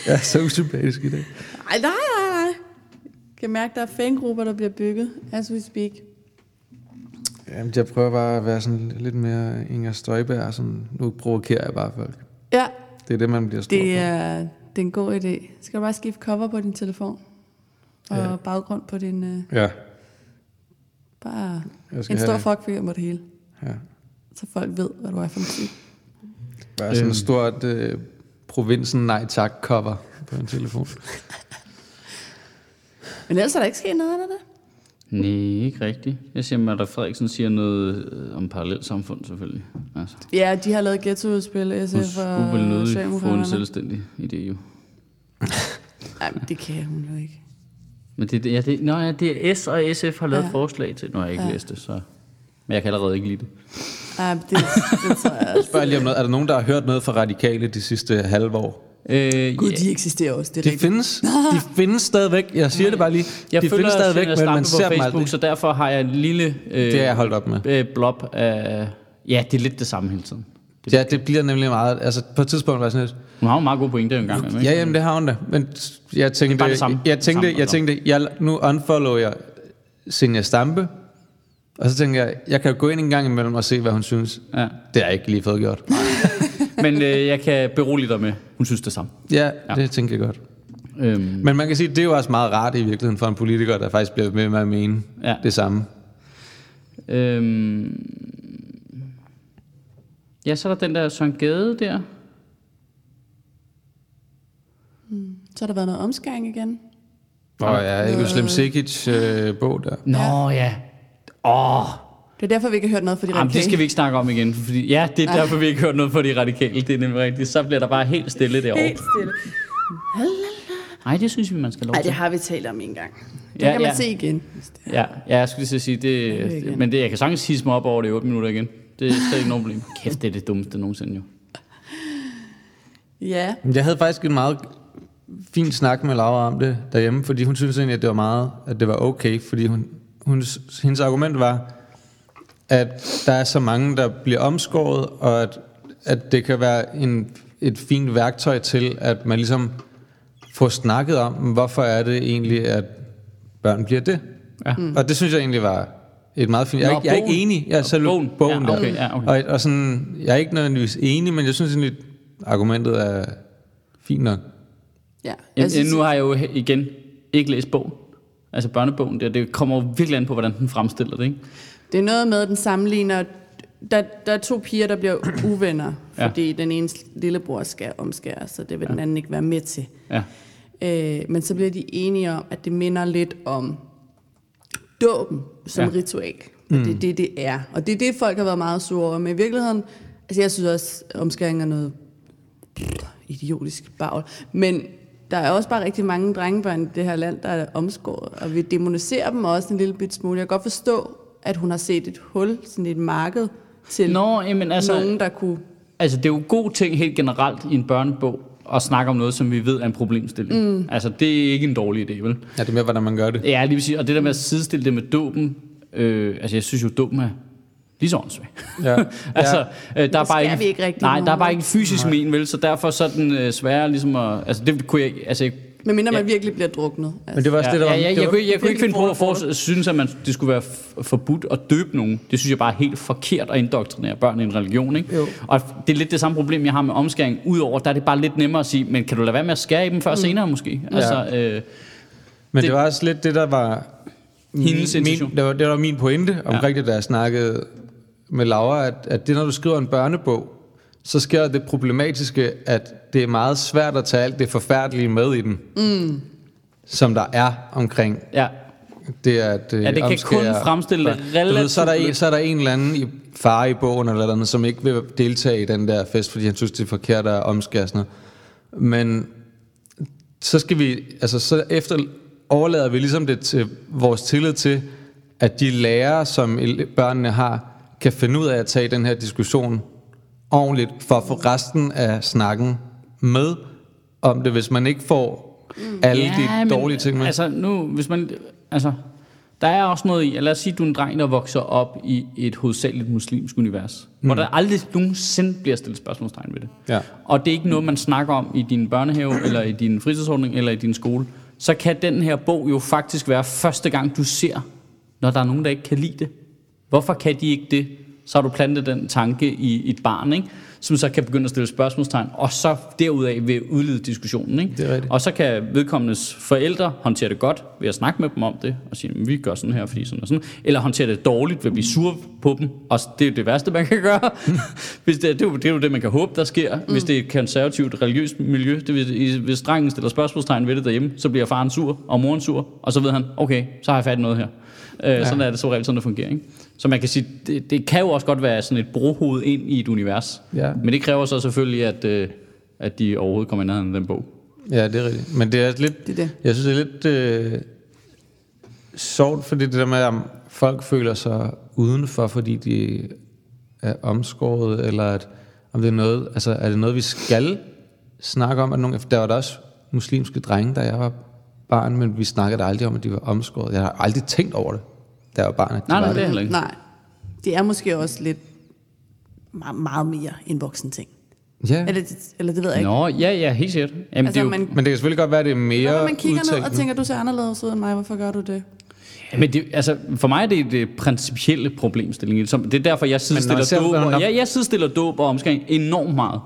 Speaker 2: Jeg er så usympatisk i dag.
Speaker 3: Ej, nej, nej, nej. Jeg kan mærke, der er fangrupper, der bliver bygget, as we speak.
Speaker 2: Jamen, jeg prøver bare at være sådan lidt mere Inger Støjberg. Sådan, nu provokerer jeg bare folk.
Speaker 3: Ja,
Speaker 2: Det er det, man bliver stor
Speaker 3: det
Speaker 2: for.
Speaker 3: er, det er en god idé. Skal du bare skifte cover på din telefon? Og
Speaker 2: Ja.
Speaker 3: baggrund på din... Uh,
Speaker 2: Ja.
Speaker 3: bare
Speaker 2: Jeg skal
Speaker 3: en stor fuckfinger på det hele.
Speaker 2: ja.
Speaker 3: Så folk ved, hvad du er for en type.
Speaker 2: Bare sådan
Speaker 1: Øhm.
Speaker 2: et stort øh, provinsen nej tak cover på en telefon.
Speaker 3: Men ellers er der ikke sket noget af det der.
Speaker 1: Nej, ikke rigtigt. Jeg siger, at Frederiksen siger noget øh, om parallelt samfund, selvfølgelig. Altså,
Speaker 3: Ja, de har lavet ghettoudspil, SF
Speaker 1: hun
Speaker 3: og
Speaker 1: skulle vel nødig få en selvstændig idé, jo.
Speaker 3: Nej, men det kan hun jo ikke.
Speaker 1: Men det, ja, det, nå, ja, det er S og SF har lavet
Speaker 3: Ja.
Speaker 1: ja. forslag til. Nu har jeg ikke
Speaker 3: Ja.
Speaker 1: ja. læst det, så... Men jeg kan allerede ikke lide det.
Speaker 3: Nej, men det, det tror jeg også.
Speaker 2: Spørg lige om noget. Er der nogen, der har hørt noget fra radikale de sidste halve år?
Speaker 1: Øh,
Speaker 3: Gud,
Speaker 1: ja,
Speaker 3: de eksisterer også, det er
Speaker 2: De
Speaker 3: rigtigt.
Speaker 2: findes. De findes stadigvæk. Jeg siger det bare lige.
Speaker 1: jeg
Speaker 2: de
Speaker 1: følger
Speaker 2: findes stadigvæk, men man ser
Speaker 1: på
Speaker 2: dem
Speaker 1: Facebook,
Speaker 2: aldrig.
Speaker 1: så derfor har jeg en lille øh,
Speaker 2: Det er jeg holdt op med.
Speaker 1: øh, blob af... Ja, det er lidt det samme hele tiden.
Speaker 2: Ja, det bliver nemlig meget... Altså, på et tidspunkt var jeg sådan lidt...
Speaker 1: Hun har jo meget gode pointer en gang.
Speaker 2: Ja, jamen, det har hun da. Men jeg tænkte,
Speaker 1: bare det samme.
Speaker 2: jeg tænkte,
Speaker 1: Samme,
Speaker 2: jeg tænkte, jeg, nu unfollow jeg Senja Stampe, og så tænkte jeg, jeg kan jo gå ind en gang imellem og se, hvad hun synes.
Speaker 1: Ja.
Speaker 2: Det har jeg ikke lige fået gjort.
Speaker 1: Men øh, jeg kan berolige dig med, hun synes det samme.
Speaker 2: Ja,
Speaker 1: Ja.
Speaker 2: det tænker jeg godt.
Speaker 1: Øhm,
Speaker 2: Men man kan sige, det er jo også meget rart i virkeligheden for en politiker, der faktisk bliver med med at mene
Speaker 1: Ja.
Speaker 2: det samme.
Speaker 1: øhm, ja, så er der den der Søren Gade der.
Speaker 3: Så har der været noget omskæring igen.
Speaker 2: Og ja, Øslem Sikic øh, bog der.
Speaker 1: Nå ja. Åh,
Speaker 3: Det er derfor, vi ikke har hørt noget fra de
Speaker 1: Jamen, det
Speaker 3: radikale.
Speaker 1: skal vi ikke snakke om igen. Fordi, ja, det er derfor, vi ikke har hørt noget fra de radikale. Det er nemlig rigtigt. Så bliver der bare helt stille derovre.
Speaker 3: Helt stille.
Speaker 1: Nej, det synes vi, man skal lov
Speaker 3: Nej,
Speaker 1: til.
Speaker 3: det har vi talt om en gang. Det
Speaker 1: Ja,
Speaker 3: kan man
Speaker 1: ja.
Speaker 3: se igen.
Speaker 1: Ja, ja, jeg skulle lige sige,
Speaker 3: Det
Speaker 1: det, men det, jeg kan sagtens hisse mig op over det i 8 minutter igen. Det er slet ikke noget problem. Kæft, det er det dummeste nogensinde jo.
Speaker 3: Ja,
Speaker 2: Jeg havde faktisk en meget fin snak med Laura om det derhjemme, fordi hun synes egentlig, at det var meget, at det var okay, fordi hun, hun, hendes argument var, at der er så mange, der bliver omskåret, og at at det kan være en, et fint værktøj til, at man ligesom får snakket om, hvorfor er det egentlig, at børn bliver det.
Speaker 1: Ja.
Speaker 2: Mm. Og det synes jeg egentlig var et meget fint. Jeg, er
Speaker 1: Nå,
Speaker 2: ikke- jeg er ikke enig. Jeg er selv
Speaker 1: bogen.
Speaker 2: bogen,
Speaker 1: Ja, okay,
Speaker 2: der.
Speaker 1: ja, okay.
Speaker 2: Og, og sådan, jeg er ikke nødvendigvis enig, men jeg synes egentlig, argumentet er fint nok.
Speaker 3: Ja,
Speaker 1: Jeg
Speaker 3: jeg synes,
Speaker 1: nu har jeg jo igen ikke læst bogen. Altså børnebogen, det, det kommer jo virkelig an på, hvordan den fremstiller det, ikke?
Speaker 3: Det er noget med, at den sammenligner... Der, der er to piger, der bliver uvenner,
Speaker 1: Ja.
Speaker 3: fordi den ene lillebror skal omskæres, så det vil den anden ikke være med til.
Speaker 1: Ja.
Speaker 3: Øh, men så bliver de enige om, at det minder lidt om dåben som
Speaker 1: Ja.
Speaker 3: ja. ritual. Og det er det, det er. Og det er det, folk har været meget sure over. Men i virkeligheden, altså jeg synes også, at omskæring er noget idiotisk bagl. Men der er også bare rigtig mange drengebørn i det her land, der er omskåret. Og vi demoniserer dem også en lille bit smule. Jeg kan godt forstå, at hun har set et hul, sådan et marked, til
Speaker 1: Nå, jamen altså,
Speaker 3: nogen, der kunne...
Speaker 1: altså, det er jo en god ting helt generelt i en børnebog at snakke om noget, som vi ved er en problemstilling. Mm. Altså, det er ikke en dårlig idé, vel?
Speaker 2: Ja, det er mere, hvordan man gør det.
Speaker 1: Ja, lige sige, og det der med at sidestille det med dåben, øh, altså jeg synes jo, dåben er lige så åndssvagt.
Speaker 2: Ja.
Speaker 1: altså, øh, der er bare ikke,
Speaker 3: vi ikke rigtig
Speaker 1: Nej, der er bare ikke en fysisk men, vel, så derfor så er den øh, sværere ligesom at, altså det kunne jeg, altså
Speaker 3: Men mindre man
Speaker 1: Ja.
Speaker 3: virkelig bliver druknet. Altså.
Speaker 2: Men det var også
Speaker 1: Ja,
Speaker 2: det, der var...
Speaker 1: ja, ja,
Speaker 2: det
Speaker 1: jeg,
Speaker 2: var,
Speaker 1: kunne, ikke- jeg kunne ikke finde på at for, synes, at man, det skulle være f- forbudt at døbe nogen. Det synes jeg bare er helt forkert at indoktrinere børn i en religion. Ikke?
Speaker 3: Jo.
Speaker 1: Og det er lidt det samme problem, jeg har med omskæring. Udover, der er det bare lidt nemmere at sige, men kan du lade være med at skære i dem før mm. senere måske? Altså, øh,
Speaker 2: Men det,
Speaker 1: Det-
Speaker 2: var også lidt det, der var...
Speaker 1: Hendes intention.
Speaker 2: min, det, var, det var min pointe omkring ja. det, da jeg snakkede med Laura, at, at det, når du skriver en børnebog, så sker det problematiske, at det er meget svært at tage alt det forfærdelige med i den, mm. som der er omkring
Speaker 1: ja.
Speaker 2: det, at øh,
Speaker 1: Ja, det kan kun fremstille det.
Speaker 2: Du ved, så, er der
Speaker 1: relativt
Speaker 2: en, så er der en eller anden i far i bogen, eller noget, som ikke vil deltage i den der fest, fordi han synes, det er forkert at omskære sådan noget. Men så skal vi, altså så efter overlader vi ligesom det til vores tillid til, at de lærere, som børnene har, kan finde ud af at tage den her diskussion ordentligt, for at få resten af snakken med om det, hvis man ikke får alle de dårlige ting med.
Speaker 1: Altså nu, hvis man, altså, der er også noget i, lad os sige, du er en dreng, der vokser op i et hovedsageligt muslimsk univers, mm. hvor der aldrig nogensinde bliver stillet spørgsmålstegn ved det.
Speaker 2: Ja.
Speaker 1: Og det er ikke noget, man snakker om i din børnehave, eller i din fritidsordning, eller i din skole. Så kan den her bog jo faktisk være første gang, du ser, når der er nogen, der ikke kan lide det. Hvorfor kan de ikke det? Så har du plantet den tanke i et barn, ikke? som så kan begynde at stille spørgsmålstegn, og så derudaf vil udlede diskussionen. Ikke?
Speaker 2: Det er rigtigt.
Speaker 1: Og så kan vedkommendes forældre håndtere det godt ved at snakke med dem om det, og sige, "Men vi gør sådan her, fordi sådan og sådan. Eller håndtere det dårligt ved at blive sur på dem, og det er det værste, man kan gøre. hvis det, det, er jo, det er jo det, man kan håbe, der sker, mm. hvis det er et konservativt religiøst miljø. Det vil, i- hvis drengen stiller spørgsmålstegn ved det derhjemme, så bliver faren sur, og moren sur, og så ved han, okay, så har jeg fat i noget her. Øh, ja. Sådan er det så reelt, sådan det fungerer. Ikke? Så man kan sige, det, det kan jo også godt være sådan et brohoved ind i et univers.
Speaker 2: Ja.
Speaker 1: Men det kræver så selvfølgelig, at, øh, at de overhovedet kommer i nærheden af den bog.
Speaker 2: Ja, det er rigtigt. Men det er lidt,
Speaker 3: Det er det.
Speaker 2: jeg synes, det er lidt øh, sjovt, fordi det der med, at folk føler sig udenfor, fordi de er omskåret, eller at, om det er noget, altså er det noget, vi skal snakke om? At nogle, der var der også muslimske drenge, da jeg var barn, men vi snakkede aldrig om, at de var omskåret. Jeg har aldrig tænkt over det, jeg var barn.
Speaker 1: Nej,
Speaker 2: var
Speaker 1: nej, det er heller ikke.
Speaker 3: Nej, det er måske også lidt meget, meget mere en voksen ting.
Speaker 2: Ja,
Speaker 3: Eller, eller det ved jeg ikke.
Speaker 1: Nå, ja, ja, helt sikkert. Jamen,
Speaker 3: altså,
Speaker 1: det jo,
Speaker 3: man,
Speaker 2: men det kan selvfølgelig godt være, at det er mere
Speaker 3: når man kigger ned og tænker, du ser anderledes ud end mig, hvorfor gør du det?
Speaker 1: men det, altså, for mig er det det principielle problemstilling. Det er derfor, jeg sidestiller dåb, og, ja, jeg sidestiller dåb og omskæring enormt meget.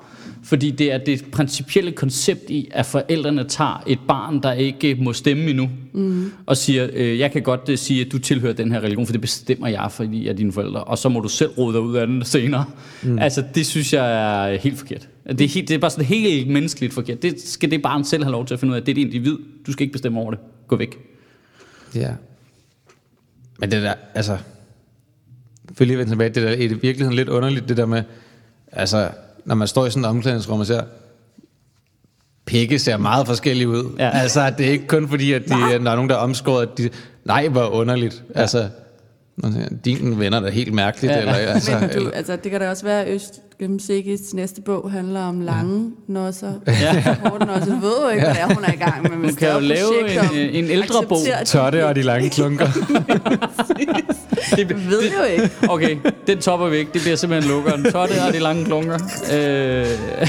Speaker 1: Fordi det er det principielle koncept i, at forældrene tager et barn, der ikke må stemme endnu, mm. og siger, øh, jeg kan godt øh, sige, at du tilhører den her religion, for det bestemmer jeg, fordi jeg er dine forældre, og så må du selv rode dig ud af den senere. Mm. Altså, det synes jeg er helt forkert. Det er, helt, det er bare sådan helt menneskeligt forkert. Det skal det barn selv have lov til at finde ud af. Det er et individ. Du skal ikke bestemme over det. Gå væk.
Speaker 2: Ja. Men det der, altså... For lige at vende tilbage, det der er i virkeligheden lidt underligt, det der med, altså, når man står i sådan et omklædningsrum og ser, pikke ser meget forskellige ud.
Speaker 1: Ja.
Speaker 2: Altså, det er ikke kun fordi, at de, når der er nogen, der er omskåret, at de, nej, hvor underligt. Ja. Altså, dine venner er da helt mærkeligt.
Speaker 1: Ja.
Speaker 2: Ja. Eller, altså,
Speaker 3: Men du,
Speaker 2: eller,
Speaker 3: altså, det kan da også være, at Øst Gennemsigtigt. Næste bog handler om lange nosser.
Speaker 1: Ja.
Speaker 3: Korte nosser. Du ved jo ikke, hvad det er, hun er i gang med. men
Speaker 1: Hun kan jo lave
Speaker 3: om
Speaker 1: en, en ældre bog.
Speaker 3: det.
Speaker 2: Tørte og de lange klunker.
Speaker 3: Jeg ved jo ikke.
Speaker 1: Okay, den topper vi ikke. Det bliver simpelthen lukkeren. Så er det her de lange klunker. Øh,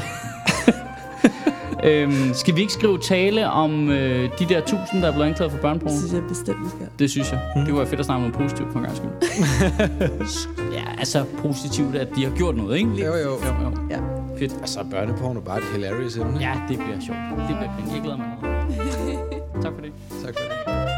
Speaker 1: øhm, skal vi ikke skrive tale om øh, de der tusind, der er blevet anklaget for
Speaker 3: Det
Speaker 1: børneporno?
Speaker 3: synes jeg bestemt, vi skal.
Speaker 1: Det synes jeg. Det kunne være fedt at snakke om noget positivt for en gang skyld. ja, altså positivt, at de har gjort noget, ikke?
Speaker 2: Jo, jo.
Speaker 1: jo, jo.
Speaker 3: Ja.
Speaker 1: Fedt.
Speaker 2: Altså, børneporno er bare et hilarious emne.
Speaker 1: Ja, det bliver sjovt. Det bliver fint. Jeg glæder mig meget. Tak for det.
Speaker 2: Tak for det.